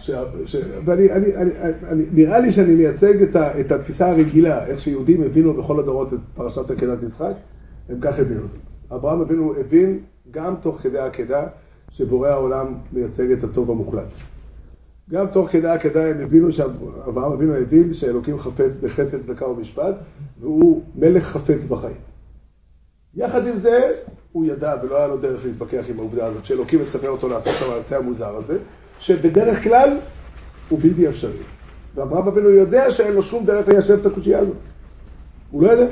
ש, ש, ואני, אני, אני, אני, נראה לי שאני מייצג את, ה, את התפיסה הרגילה, איך שיהודים הבינו בכל הדורות את פרשת עקדת יצחק, הם כך הבינו אותה. אברהם אבינו הבין גם תוך כדי העקדה שבורא העולם מייצג את הטוב המוחלט. גם תוך כדי העקדה הם הבינו שאברהם אבינו הבין שאלוקים חפץ בחסד, צדקה ומשפט, והוא מלך חפץ בחיים. יחד עם זה, הוא ידע ולא היה לו דרך להתווכח עם העובדה הזאת, שאלוקים מצווה אותו לעשות את המעשה המוזר הזה, שבדרך כלל הוא בלתי אפשרי. ואברהם אבינו יודע שאין לו שום דרך ליישב את הקושייה הזאת. הוא לא יודע.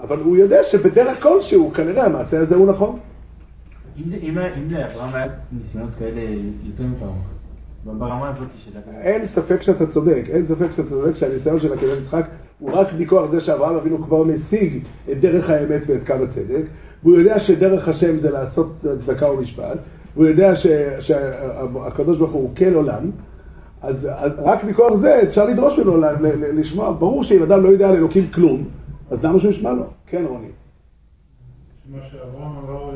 אבל הוא יודע שבדרך כלשהו, כנראה המעשה הזה הוא נכון. אם לאברהם היה ניסיונות כאלה יותר מפעם אחת, ברמה הזאת של. אין ספק שאתה צודק, אין ספק שאתה צודק שהניסיון של עקדת יצחק הוא רק מכוח זה שאברהם אבינו כבר משיג את דרך האמת ואת קו הצדק, והוא יודע שדרך השם זה לעשות צדקה ומשפט, והוא יודע שהקדוש ברוך הוא כן עולם, אז, אז רק מכוח זה אפשר לדרוש ממנו לשמוע, ברור שאם אדם לא יודע על אלוקים כלום, אז למה שהוא ישמע לו? כן רוני. מה שאברהם אמר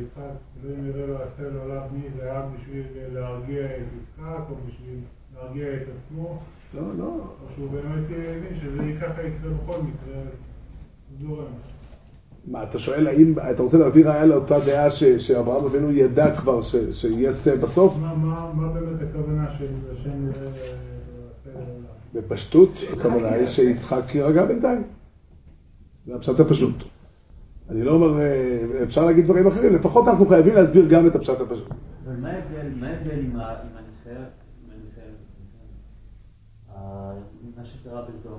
ליצחק, אלוהים יראה לו עשה לעולם מי זה היה בשביל להרגיע את יצחק או בשביל להרגיע את עצמו, לא, לא. או שהוא באמת הבין שזה ככה יקרה בכל מקרה, אז זורם. מה, אתה שואל האם, אתה רוצה להביא ראיה לאותה דעה ש, שאברהם אבינו ידע כבר ש, שיהיה שא בסוף? מה- מה מה באמת הכוונה של השם יראה עשה לעולם? בפשטות, הכוונה היא שיצחק יירגע בינתיים. זה הפשט הפשוט. אני לא אומר, אה, אפשר להגיד דברים אחרים, לפחות אנחנו חייבים להסביר גם את הפשט הפשוט. אבל מה ההבדל מה ההבדל עם הניסיון, אה, מה שקרה בסדום,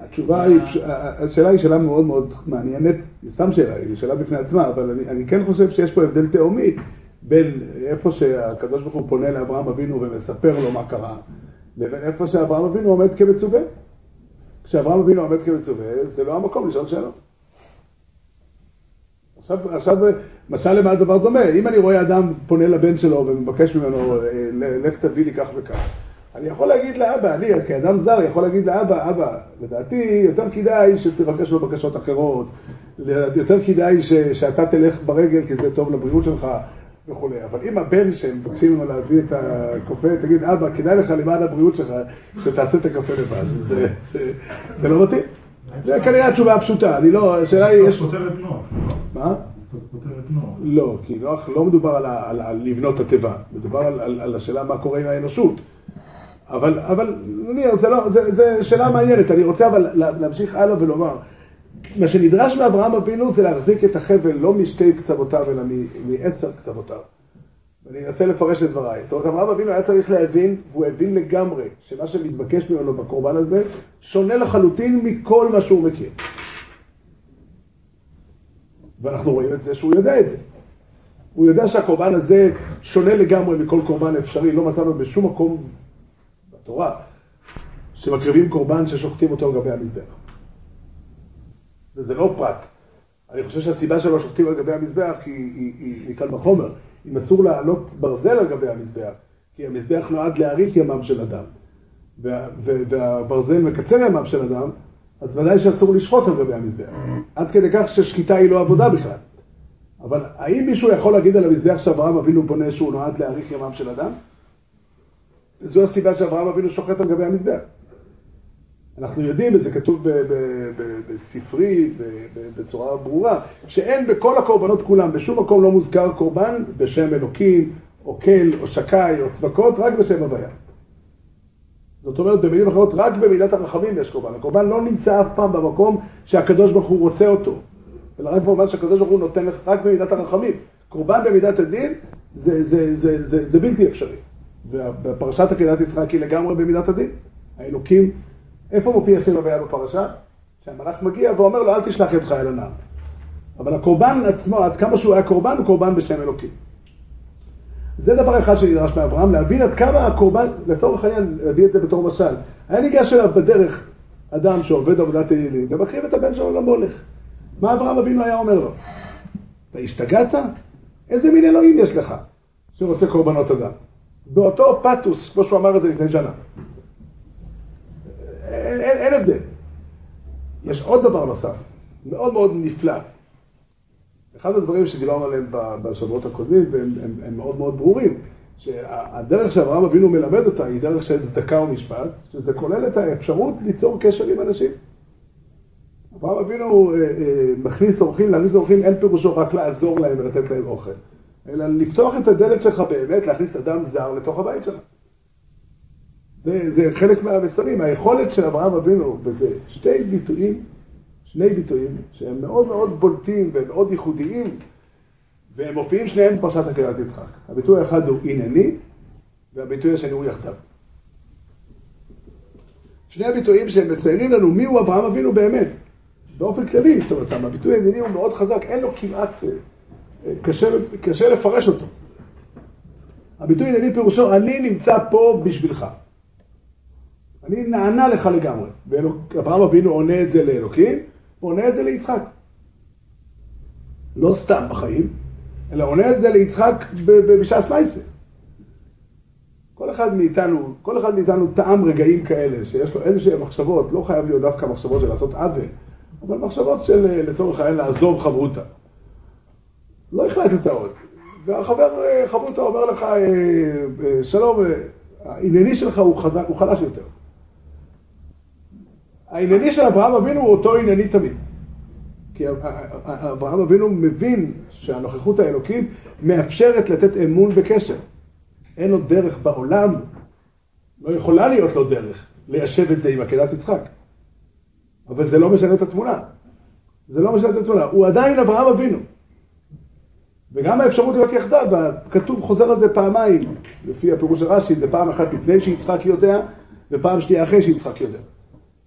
התשובה היא, השאלה היא שאלה מאוד מאוד מעניינת, היא סתם שאלה, היא שאלה בפני עצמה, אבל אני, אני כן חושב שיש פה הבדל תהומי בין איפה שהקדוש ברוך הוא פונה לאברהם אבינו ומספר לו מה קרה, לבין איפה שאברהם אבינו עומד כמצווה. כשאברהם אבינו עומד כמצווה, זה לא המקום לשאול שאלות. עכשיו, עכשיו, משל למה הדבר דומה? אם אני רואה אדם פונה לבן שלו ומבקש ממנו, אה, לך תביא לי כך וכך, אני יכול להגיד לאבא, אני כאדם זר יכול להגיד לאבא, אבא, לדעתי יותר כדאי שתבקש לו בקשות אחרות, יותר כדאי ש, שאתה תלך ברגל כי זה טוב לבריאות שלך וכולי. אבל אם הבן שמבקשים ממנו להביא את הקפה, תגיד, אבא, כדאי לך למען הבריאות שלך שתעשה את הקפה לבד. זה, זה, זה לא מתאים. זה כנראה התשובה הפשוטה, אני לא, השאלה היא, יש... נוח, לא? מה? לא, כי נוח לא מדובר על, ה- על, על לבנות התיבה, מדובר על, על, על השאלה מה קורה עם האנושות. אבל, אבל נניח, זה, לא, זה, זה שאלה מעניינת, אני רוצה אבל לה- להמשיך הלאה ולומר, מה שנדרש מאברהם אבינו זה להחזיק את החבל לא משתי קצוותיו אלא מעשר קצוותיו. ואני אנסה לפרש את דבריי. זאת אומרת, אברהם אבינו היה צריך להבין, והוא הבין לגמרי, שמה שמתבקש ממנו בקורבן הזה, שונה לחלוטין מכל מה שהוא מכיר. ואנחנו רואים את זה שהוא יודע את זה. הוא יודע שהקורבן הזה שונה לגמרי מכל קורבן אפשרי, לא מצאנו בשום מקום בתורה שמקריבים קורבן ששוחטים אותו על גבי המזבח. וזה לא פרט. אני חושב שהסיבה שלא שוחטים על גבי המזבח היא, היא, היא, היא קל וחומר. אם אסור להעלות ברזל על גבי המזבח, כי המזבח נועד להאריך ימיו של אדם, וה, והברזל מקצר ימיו של אדם, אז ודאי שאסור לשחוט על גבי המזבח. עד כדי כך ששחיטה היא לא עבודה בכלל. אבל האם מישהו יכול להגיד על המזבח שאברהם אבינו בונה שהוא נועד להאריך ימיו של אדם? זו הסיבה שאברהם אבינו שוחט על גבי המזבח. אנחנו יודעים, וזה כתוב בספרי בצורה ברורה, שאין בכל הקורבנות כולם, בשום מקום לא מוזכר קורבן בשם אלוקים, או כל, או שקי, או צבקות, רק בשם הוויה. זאת אומרת, במילים אחרות, רק במידת הרחמים יש קורבן. הקורבן לא נמצא אף פעם במקום שהקדוש ברוך הוא רוצה אותו, אלא רק במובן שהקדוש ברוך הוא נותן לך רק במידת הרחמים. קורבן במידת הדין זה, זה, זה, זה, זה בלתי אפשרי. ובפרשת עקדת יצחק היא לגמרי במידת הדין. האלוקים, איפה מופיע שם הוויה בפרשה? שהמלאך מגיע ואומר לו, אל תשלח ידך אל הנער. אבל הקורבן עצמו, עד כמה שהוא היה קורבן, הוא קורבן בשם אלוקים. זה דבר אחד שנדרש מאברהם, להבין עד כמה הקורבן, לצורך העניין, להביא את זה בתור משל. היה ניגש אליו בדרך אדם שעובד עבודת אלילים, ומקריב את הבן שלו למולך. מה אברהם אבינו היה אומר לו? אתה השתגעת? איזה מין אלוהים יש לך שרוצה קורבנות אדם? באותו פתוס, כמו שהוא אמר את זה לפני שנה. אין, אין, אין הבדל. יש עוד דבר נוסף, מאוד מאוד נפלא. אחד הדברים שדיברנו עליהם בשבועות הקודמים, והם הם, הם מאוד מאוד ברורים, שהדרך שאברהם אבינו מלמד אותה היא דרך של צדקה ומשפט, שזה כולל את האפשרות ליצור קשר עם אנשים. אברהם אבינו אה, אה, מכניס אורחים, להכניס אורחים אין פירושו רק לעזור להם ולתת להם אוכל, אלא לפתוח את הדלת שלך באמת, להכניס אדם זר לתוך הבית שלך. זה, זה חלק מהמסרים, היכולת של אברהם אבינו, וזה שתי ביטויים, שני ביטויים, שהם מאוד מאוד בולטים ומאוד ייחודיים, והם מופיעים שניהם בפרשת עקדת יצחק. הביטוי האחד הוא הנני, והביטוי השני הוא יחדיו. שני הביטויים שהם מציירים לנו מיהו אברהם אבינו באמת. באופן כללי, זאת אומרת, הביטוי הנני הוא מאוד חזק, אין לו כמעט, אה, קשה, קשה לפרש אותו. הביטוי הנני פירושו, אני נמצא פה בשבילך. אני נענה לך לגמרי. ואברהם אבינו עונה את זה לאלוקים, הוא עונה את זה ליצחק. לא סתם בחיים, אלא עונה את זה ליצחק בש"ס מייסר. כל אחד מאיתנו, כל אחד מאיתנו טעם רגעים כאלה, שיש לו איזשהם מחשבות, לא חייב להיות דווקא מחשבות של לעשות עוול, אבל מחשבות של לצורך העניין לעזוב חברותה. לא החלטת עוד. והחבר חברותה אומר לך, אה, אה, שלום, אה, הענייני שלך הוא, חזק, הוא חלש יותר. הענייני של אברהם אבינו הוא אותו ענייני תמיד. כי אברהם אבינו מבין שהנוכחות האלוקית מאפשרת לתת אמון בקשר. אין לו דרך בעולם, לא יכולה להיות לו דרך ליישב את זה עם עקדת יצחק. אבל זה לא משנה את התמונה. זה לא משנה את התמונה. הוא עדיין אברהם אבינו. וגם האפשרות להיות יחדיו, כתוב, חוזר על זה פעמיים, לפי הפירוש של רש"י, זה פעם אחת לפני שיצחק יודע, ופעם שנייה אחרי שיצחק יודע.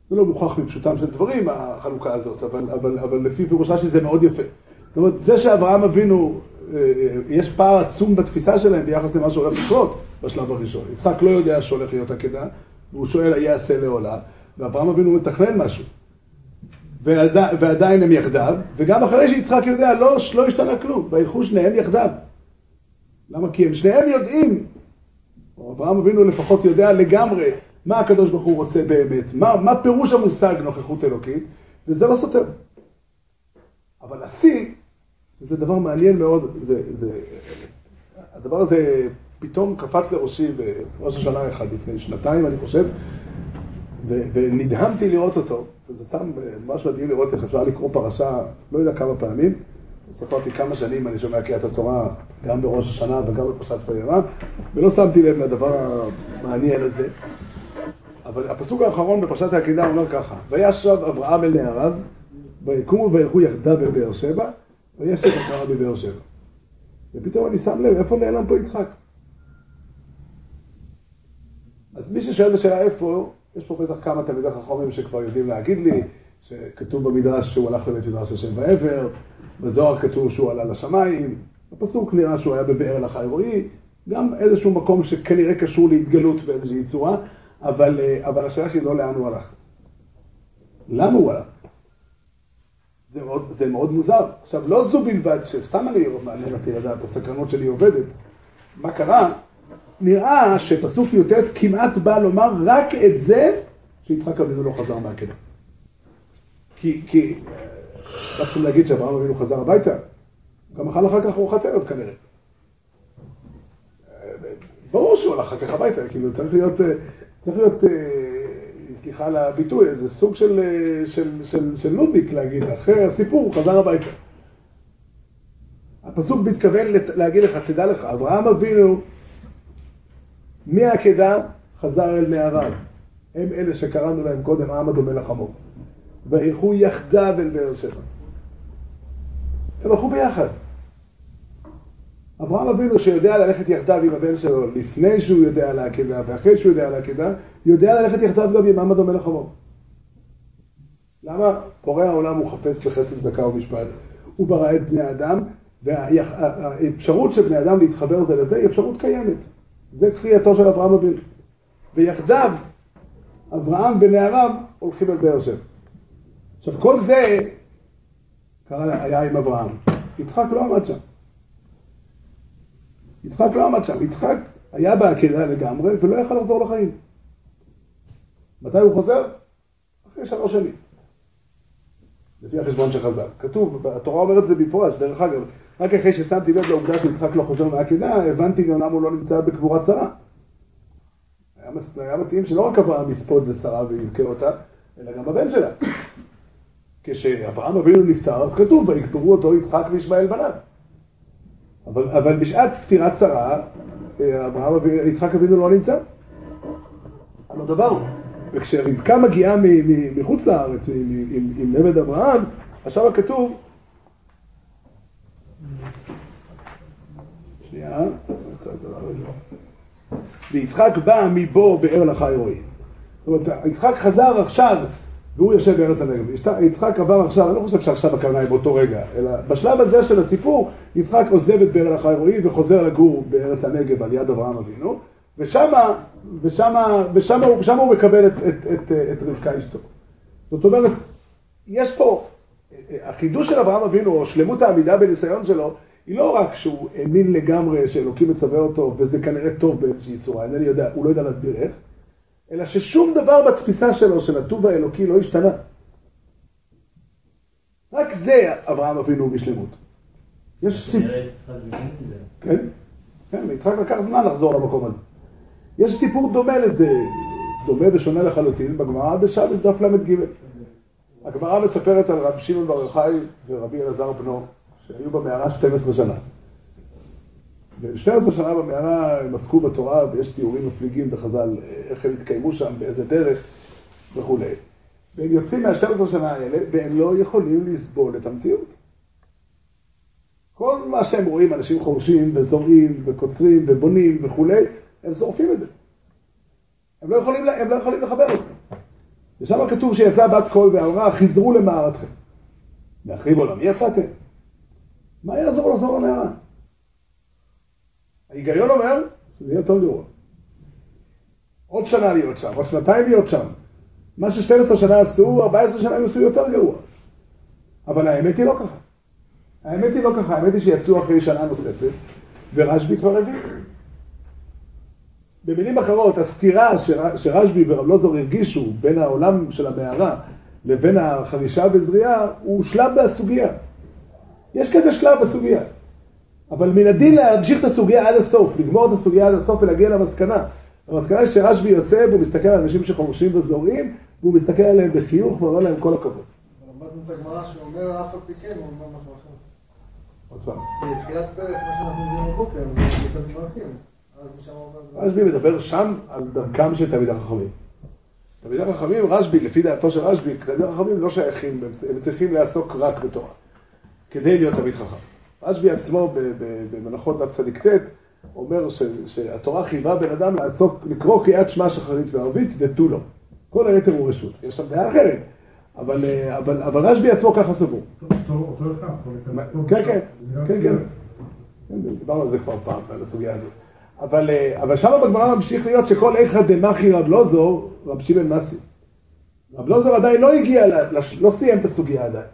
זה לא מוכח מפשוטם של דברים, החלוקה הזאת, אבל, אבל, אבל לפי פירוש רש"י זה מאוד יפה. זאת אומרת, זה שאברהם אבינו, אה, אה, יש פער עצום בתפיסה שלהם ביחס למה שהולך לקרות בשלב הראשון. יצחק לא יודע שהולך להיות עקדה, והוא שואל, היעשה לעולה, ואברהם אבינו מתכנן משהו. ועדי, ועדיין הם יחדיו, וגם אחרי שיצחק יודע, לא, לא השתנה כלום, וילכו שניהם יחדיו. למה? כי הם שניהם יודעים, או אברהם אבינו לפחות יודע לגמרי מה הקדוש ברוך הוא רוצה באמת, מה, מה פירוש המושג נוכחות אלוקית, וזה לא סותר. אבל השיא, זה דבר מעניין מאוד, זה, זה, הדבר הזה פתאום קפץ לראשי בראש השנה אחד לפני שנתיים, אני חושב, ו, ונדהמתי לראות אותו, וזה סתם ממש מדהים לראות איך אפשר לקרוא פרשה, לא יודע כמה פעמים, ספרתי כמה שנים אני שומע קריאת התורה, גם בראש השנה וגם בפרשת וירא, ולא שמתי לב לדבר המעניין הזה. אבל הפסוק האחרון בפרשת העקידה אומר ככה, וישב אברהם אל נעריו, ויקומו וילכו יחדיו אל באר שבע, וישב אברהם בבאר שבע. ופתאום אני שם לב, איפה נעלם פה יצחק? אז מי ששואל את השאלה איפה, יש פה בטח כמה תלמידי חכמים שכבר יודעים להגיד לי, שכתוב במדרש שהוא הלך לבית מדרש השם בעבר, בזוהר כתוב שהוא עלה לשמיים, בפסוק נראה שהוא היה בבאר לחי רועי, גם איזשהו מקום שכנראה קשור להתגלות באיזושהי צורה, אבל, אה, אבל השאלה שלי לא לאן הוא הלך. למה הוא הלך? זה מאוד, זה מאוד מוזר. עכשיו, לא זו בלבד שסתם אני מעניין אותי לדעת, הסקרנות שלי עובדת. מה קרה? נראה שפסוק י"ט כמעט בא לומר רק את זה שיצחק אבינו לא חזר מהקדם. כי, כי, לא צריכים להגיד שאברהם אבינו חזר הביתה, גם אכל אחר כך ארוחת ערב כנראה. ברור שהוא הלך אחר כך הביתה, כאילו צריך להיות, אה, צריך להיות, אה, סליחה על הביטוי, איזה סוג של, אה, של, של, של נודניק להגיד, אחרי הסיפור הוא חזר הביתה. הפסוק מתכוון להגיד לך, תדע לך, אברהם אבינו מהעקדה חזר אל נעריו. הם אלה שקראנו להם קודם עם הדומה לחמור. וילכו יחדיו אל באר שבע. הם הלכו ביחד. אברהם אבינו שיודע ללכת יחדיו עם הבן שלו לפני שהוא יודע על העקדה ואחרי שהוא יודע על העקדה, יודע ללכת יחדיו גם עם מעמד דומה לחמור. למה? פורע העולם הוא חפש בחסד צדקה ומשפט. הוא ברא את בני האדם, והאפשרות של בני אדם להתחבר זה לזה היא אפשרות קיימת. זה קריאתו של אברהם אבינו. ויחדיו, אברהם ונעריו הולכים אל באר שבע. עכשיו, כל זה קרה, היה עם אברהם. יצחק לא עמד שם. יצחק לא עמד שם, יצחק היה בעקדה לגמרי ולא יכל לחזור לחיים. מתי הוא חוזר? אחרי שלוש שנים. לפי החשבון שחזר. כתוב, התורה אומרת זה במפורש, דרך אגב, רק אחרי ששמתי לב לעובדה שיצחק לא חוזר מהעקדה, הבנתי גם למה הוא לא נמצא בקבורת שרה. היה, היה מתאים שלא רק אברהם יספוד לשרה ויבכה אותה, אלא גם הבן שלה. כשאברהם אבינו נפטר, אז כתוב, ויקברו אותו יצחק וישמעאל בניו. אבל, אבל בשעת פטירת שרה, אברהם, יצחק אבינו לא נמצא. על הדבר הוא. וכשרבקה מגיעה מחוץ לארץ, עם עבד אברהם, עכשיו הכתוב, ויצחק בא מבו באר לחי רואים. זאת אומרת, יצחק חזר עכשיו, והוא יושב בארץ הנגב. יצחק עבר עכשיו, אני לא חושב שעכשיו הכוונה היא באותו רגע, אלא בשלב הזה של הסיפור, יצחק עוזב את באר לחי רואים וחוזר לגור בארץ הנגב על יד אברהם אבינו, ושמה, ושמה, ושמה, ושמה הוא מקבל את, את, את, את רבקה אשתו. זאת אומרת, יש פה, החידוש של אברהם אבינו, או שלמות העמידה בניסיון שלו, היא לא רק שהוא האמין לגמרי שאלוקים מצווה אותו, וזה כנראה טוב באיזושהי צורה, אינני יודע, הוא לא יודע להסביר איך, אלא ששום דבר בתפיסה שלו של הטוב האלוקי לא השתנה. רק זה אברהם אבינו בשלמות. יש סיפור... כן, כן, ליצחק לקח זמן לחזור למקום הזה. יש סיפור דומה לזה, דומה ושונה לחלוטין, בגמרא בשבס דף ל"ג. הגמרא מספרת על רבי שמעון בר יוחאי ורבי אלעזר בנו, שהיו במערה 12 שנה. ו-12 שנה במערה הם עסקו בתורה, ויש תיאורים מפליגים בחז"ל, איך הם התקיימו שם, באיזה דרך וכולי. והם יוצאים מה-12 שנה האלה, והם לא יכולים לסבול את המציאות. כל מה שהם רואים, אנשים חורשים וזורעים וקוצרים ובונים וכולי, הם שורפים את זה. הם לא יכולים, הם לא יכולים לחבר את זה. ושם כתוב שיצא בת קול ואמרה, חזרו למערתכם. להחריב עולמי יצאתם? מה יעזור לחזור למערה? ההיגיון אומר שזה יהיה יותר גרוע. עוד שנה להיות שם, עוד שנתיים להיות שם. מה ש-12 שנה עשו, 14 שנה הם עשו יותר גרוע. אבל האמת היא לא ככה. האמת היא לא ככה, האמת היא שיצאו אחרי שנה נוספת, ורשב"י כבר הביא. במילים אחרות, הסתירה שרשב"י ורב לוזור הרגישו בין העולם של המערה לבין החרישה בזריעה, הוא שלב בסוגיה. יש כזה שלב בסוגיה. אבל מן הדין להמשיך את הסוגיה עד הסוף, לגמור את הסוגיה עד הסוף ולהגיע למסקנה. המסקנה היא שרשב"י יוצא והוא מסתכל על אנשים שחורשים וזורעים, והוא מסתכל עליהם בחיוך ואומר להם כל הכבוד. למדנו את הגמרא שאומר אף על פי כן, הוא אומר משהו אחר. עוד פעם. בתחילת פרק, מה שאנחנו יודעים בבוקר, זה יותר מברכים. רשב"י מדבר שם על דרכם של תלמידי החכמים. תלמידי החכמים, רשב"י, לפי דעתו של רשב"י, תלמידי החכמים לא שייכים, הם צריכים לעסוק רק בתורה, כדי להיות תלמיד חכם. רשב"י עצמו במנחות דף צדיק ט' אומר שהתורה חייבה בן אדם לעסוק, לקרוא קריאת שמע שחרית וערבית ותו לא. כל היתר הוא רשות. יש שם דעה אחרת, אבל, אבל, אבל רשב"י עצמו ככה סבור. כן, כן, כן, כן. דיברנו על זה כבר פעם, על הסוגיה הזאת. אבל, אבל שם בגמרא ממשיך להיות שכל איכא דמחי רב לוזור, רב שמעון מסי. רב לוזור עדיין לא הגיע, לא סיים את הסוגיה עדיין.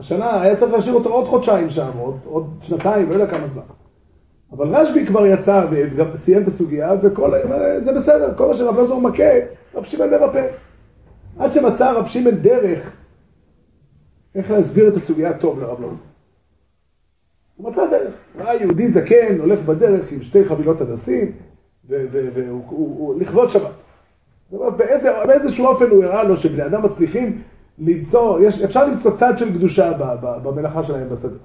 השנה היה צריך להשאיר אותו עוד חודשיים שם, עוד, עוד שנתיים, לא יודע כמה זמן. אבל רשב"י כבר יצא וגם סיים את הסוגיה, וכל, זה בסדר, כל מה שרב לוזור מכה, רב שמעון מרפא. עד שמצא רב שמעון דרך איך להסביר את הסוגיה טוב לרב לוזור. הוא מצא דרך. ראה יהודי זקן, הולך בדרך עם שתי חבילות הדסים, לכבוד שבת. זאת אומרת, באיזשהו אופן הוא הראה לו שבני אדם מצליחים למצוא, יש, אפשר למצוא צד של קדושה במלאכה שלהם בשדה.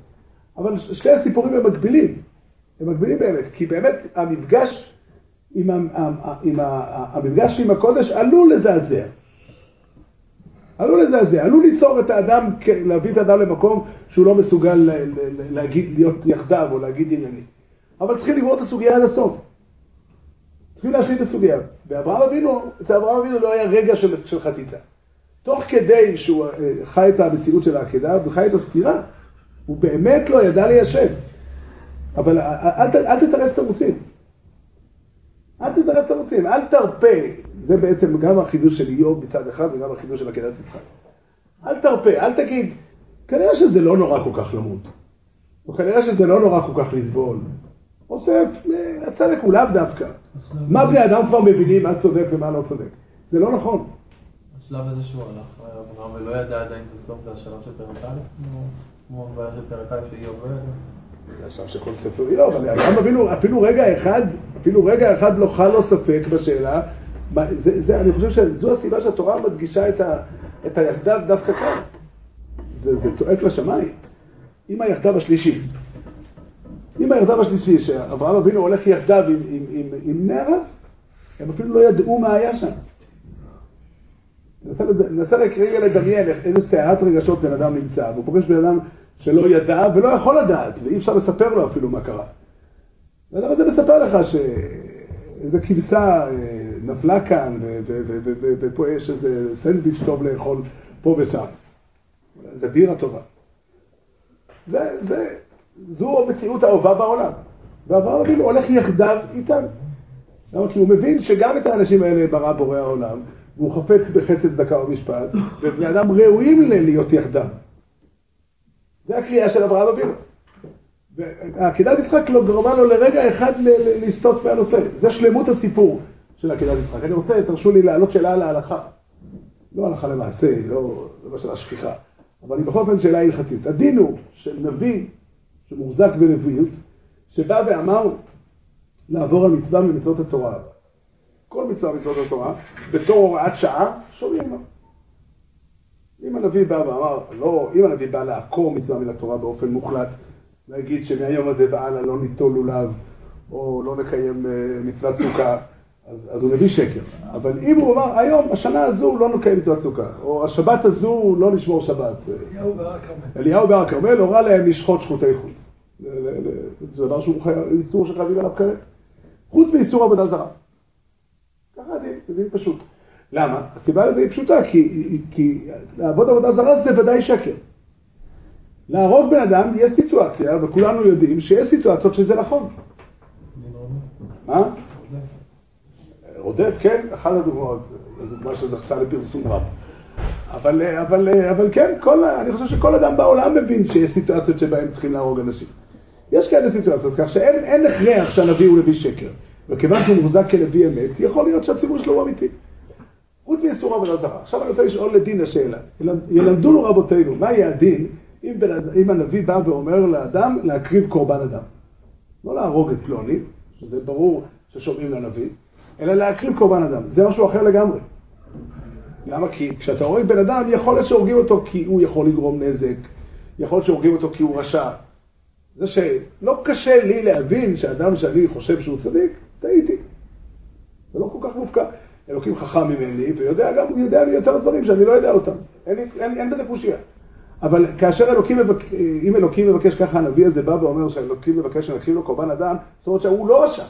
אבל שני הסיפורים הם מקבילים. הם מקבילים באמת, כי באמת המפגש עם, עם המפגש עם הקודש עלול לזעזע. עלול לזעזע, עלול ליצור את האדם, להביא את האדם למקום שהוא לא מסוגל להגיד, להיות יחדיו או להגיד עניינים. אבל צריכים לגמור את הסוגיה עד הסוף. צריכים להשלים את הסוגיה. ואברהם אבינו, אצל אברהם אבינו לא היה רגע של, של חציצה. תוך כדי שהוא אה, חי את המציאות של העקדה וחי את הסתירה, הוא באמת לא ידע ליישב. אבל אל, אל, אל תתרס תירוצים. אל תתרס תירוצים, אל תרפה. זה בעצם גם החידוש של איוב מצד אחד וגם החידוש של עקדת יצחק. אל תרפה, אל תגיד, כנראה שזה לא נורא כל כך למות. או כנראה שזה לא נורא כל כך לסבול. אוסף, הצדק הוא לאו דווקא. מה בני אדם כבר מבינים מה צודק ומה לא צודק? זה לא נכון. השלב הזה שהוא הלך, אברהם ולא ידע עדיין בסוף זה השלב של פרק א', כמו הבעיה של פרק א' לא ידע. זה השלב של כל ספר איוב, אבל אברהם אבינו, אפילו רגע אחד, אפילו רגע אחד לא חל לו ספק בשאלה. זה, זה, אני חושב שזו הסיבה שהתורה מדגישה את, ה, את היחדיו דווקא כאן. זה, זה צועק לשמיים. עם היחדיו השלישי. עם היחדיו השלישי, שאברהם אבינו הולך יחדיו עם, עם, עם, עם נערה, הם אפילו לא ידעו מה היה שם. ננסה רגע לדמיין איזה סערת רגשות בן אדם נמצא, והוא פוגש בן אדם שלא ידע ולא יכול לדעת, ואי אפשר לספר לו אפילו מה קרה. והאדם הזה מספר לך שאיזה כבשה אה, נפלה כאן, ופה יש איזה סנדוויץ' טוב לאכול פה ושם. זה בירה טובה. זה, זה, זו המציאות האהובה בעולם. ואברהם אבינו הולך יחדיו איתם. למה? כי הוא מבין שגם את האנשים האלה ברא בורא העולם, והוא חפץ בחסד צדקה ומשפט, ובני אדם ראויים להיות יחדיו. זה הקריאה של אברהם אבינו. ועקדת יצחק לא גרמה לו לרגע אחד לסטות מהנושא. זה שלמות הסיפור של עקדת יצחק. אני רוצה, תרשו לי להעלות שאלה על ההלכה. לא הלכה למעשה, לא, לא של השכיחה, אבל היא בכל אופן שאלה הלכתית. הדין הוא של נביא שמוחזק בנביאות, שבא ואמר לעבור על מצווה ממצוות התורה. כל מצווה ממצוות התורה, בתור הוראת שעה, שומעים לו. אם הנביא בא ואמר, לא, אם הנביא בא לעקור מצווה מן התורה באופן מוחלט, להגיד שמהיום הזה והלאה לא ניטול לולב, או לא נקיים אה, מצוות סוכה, אז, אז הוא נביא שקר. אבל אם הוא אמר, היום, השנה הזו לא נקיים מצוות סוכה, או השבת הזו לא נשמור שבת. אה, אליהו בהר הכרמל. אליהו בהר הכרמל הורה להם לשחוט שחוטי חוץ. זה- דבר שהוא איסור שחייבים עליו כרת. חוץ מאיסור עבודה זרה. זה דין פשוט. למה? הסיבה לזה היא פשוטה, כי, כי לעבוד עבודה זרה זה ודאי שקר. להרוג בן אדם יש סיטואציה, וכולנו יודעים שיש סיטואציות שזה נכון. מה? רודף, כן, אחת הדוגמאות, הדוגמה שזכתה לפרסום רב. אבל, אבל, אבל כן, כל, אני חושב שכל אדם בעולם מבין שיש סיטואציות שבהן צריכים להרוג אנשים. יש כאלה סיטואציות, כך שאין אין הכרח שהנביא הוא נביא שקר. וכיוון שהוא מוחזק כנביא אמת, יכול להיות שהציבור שלו הוא אמיתי. חוץ מאיסור עבודה זרה. עכשיו אני רוצה לשאול לדין השאלה. ילמדונו רבותינו, מה יהיה הדין אם, בן, אם הנביא בא ואומר לאדם להקריב קורבן אדם? לא להרוג את פלוני, שזה ברור ששומעים לנביא, אלא להקריב קורבן אדם. זה משהו אחר לגמרי. למה? כי כשאתה הורג בן אדם, יכול להיות שהורגים אותו כי הוא יכול לגרום נזק, יכול להיות שהורגים אותו כי הוא רשע. זה שלא קשה לי להבין שאדם שאני חושב שהוא צדיק, טעיתי. זה לא כל כך מופקע. אלוקים חכם ממני, ויודע גם, הוא יודע לי יותר דברים שאני לא יודע אותם. אין, אין, אין בזה קושייה. אבל כאשר אלוקים, מבק... אם אלוקים מבקש ככה, הנביא הזה בא ואומר שאלוקים מבקש שנקריב לו קורבן אדם, זאת אומרת שהוא לא רשע.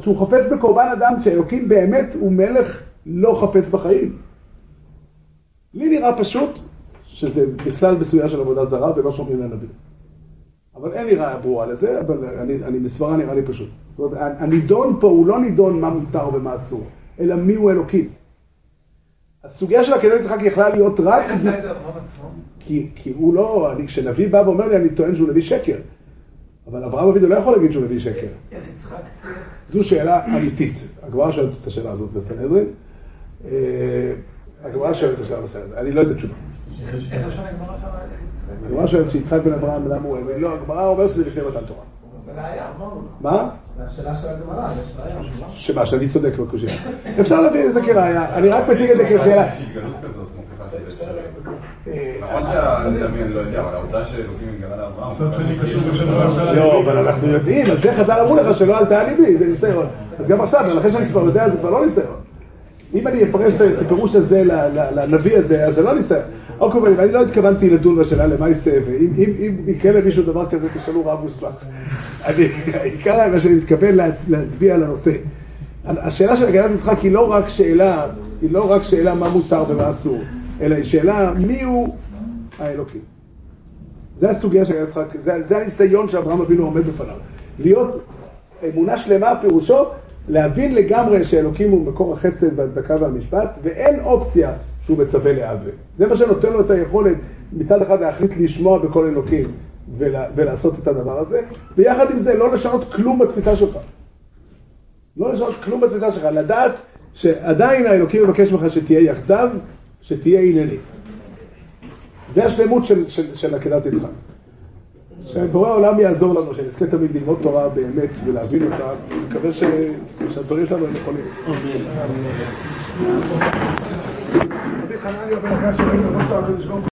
שהוא חפץ בקורבן אדם, שאלוקים באמת הוא מלך לא חפץ בחיים. לי נראה פשוט שזה בכלל בסוגיה של עבודה זרה ולא שומעים לנביא. אבל אין לי ראיה ברורה לזה, אבל אני, אני מסברה נראה לי פשוט. זאת אומרת, הנידון פה הוא לא נידון מה מותר ומה אסור, אלא מי הוא אלוקים. הסוגיה של הקדמת יצחק יכלה להיות רק... איך זה? כי, כי הוא לא, אני, כשנביא בא ואומר לי, אני טוען שהוא נביא שקר. אבל אברהם אבינו לא יכול להגיד שהוא נביא שקר. זו שאלה אמיתית. הגמרא שואלת את השאלה הזאת בסנהדרין. אה, הגמרא שואלת את השאלה בסנהדרין. אני לא יודע תשובה. איך השנה הגמרא הגמרא שואלת שיצחק בן אברהם למה הוא אבן. לא, הגמרא אומרת שזה לפני מתן תורה. זה ראייה, אמרנו. מה? זה השאלה של הגמרא, יש ראייה. שמה, שאני צודק בקושייה. אפשר להביא את זה כראיה. אני רק מציג את זה כשאלה. אה, לא יודע, אבל העובדה שאלוקים התגלה לאברהם, מצד שני קשור יש- בשנה לא, אבל אנחנו יודעים, על זה חז"ל אמרו לך שלא עלתה על ליבי, זה ניסיון. אז גם עכשיו, אבל אחרי שאני כבר יודע, זה כבר לא ניסיון. אם אני אפרש את הפירוש הזה לנביא הזה, אז זה לא ניסיון. אוקיי, אבל אני לא התכוונתי לדון בשאלה למה יעשה, ואם אם- אם יקרה למישהו דבר כזה, תשאלו רב מוסמך. אני, העיקר מה שאני מתכוון להצ- להצביע על הנושא. השאלה של הגנת יצחק היא לא רק שאלה, היא לא רק שאלה מה מותר ומה אסור, אלא היא שאלה מי הוא האלוקים. זה הסוגיה של יצחק, זה, זה הניסיון שאברהם אבינו עומד בפניו. להיות אמונה שלמה פירושו להבין לגמרי שאלוקים הוא מקור החסד והצדקה והמשפט, ואין אופציה שהוא מצווה לעוול. זה מה שנותן לו את היכולת מצד אחד להחליט לשמוע בכל אלוקים ולה, ולעשות את הדבר הזה, ויחד עם זה לא לשנות כלום בתפיסה שלך. לא לשנות כלום בתפיסה שלך, לדעת שעדיין האלוקים מבקש ממך שתהיה יחדיו, שתהיה ענייני. זה השלמות של, של, של עקדת יצחק. שבורא העולם יעזור לנו, שנזכה תמיד ללמוד תורה באמת ולהבין אותה, אני מקווה. שהדברים שלנו הם נכונים.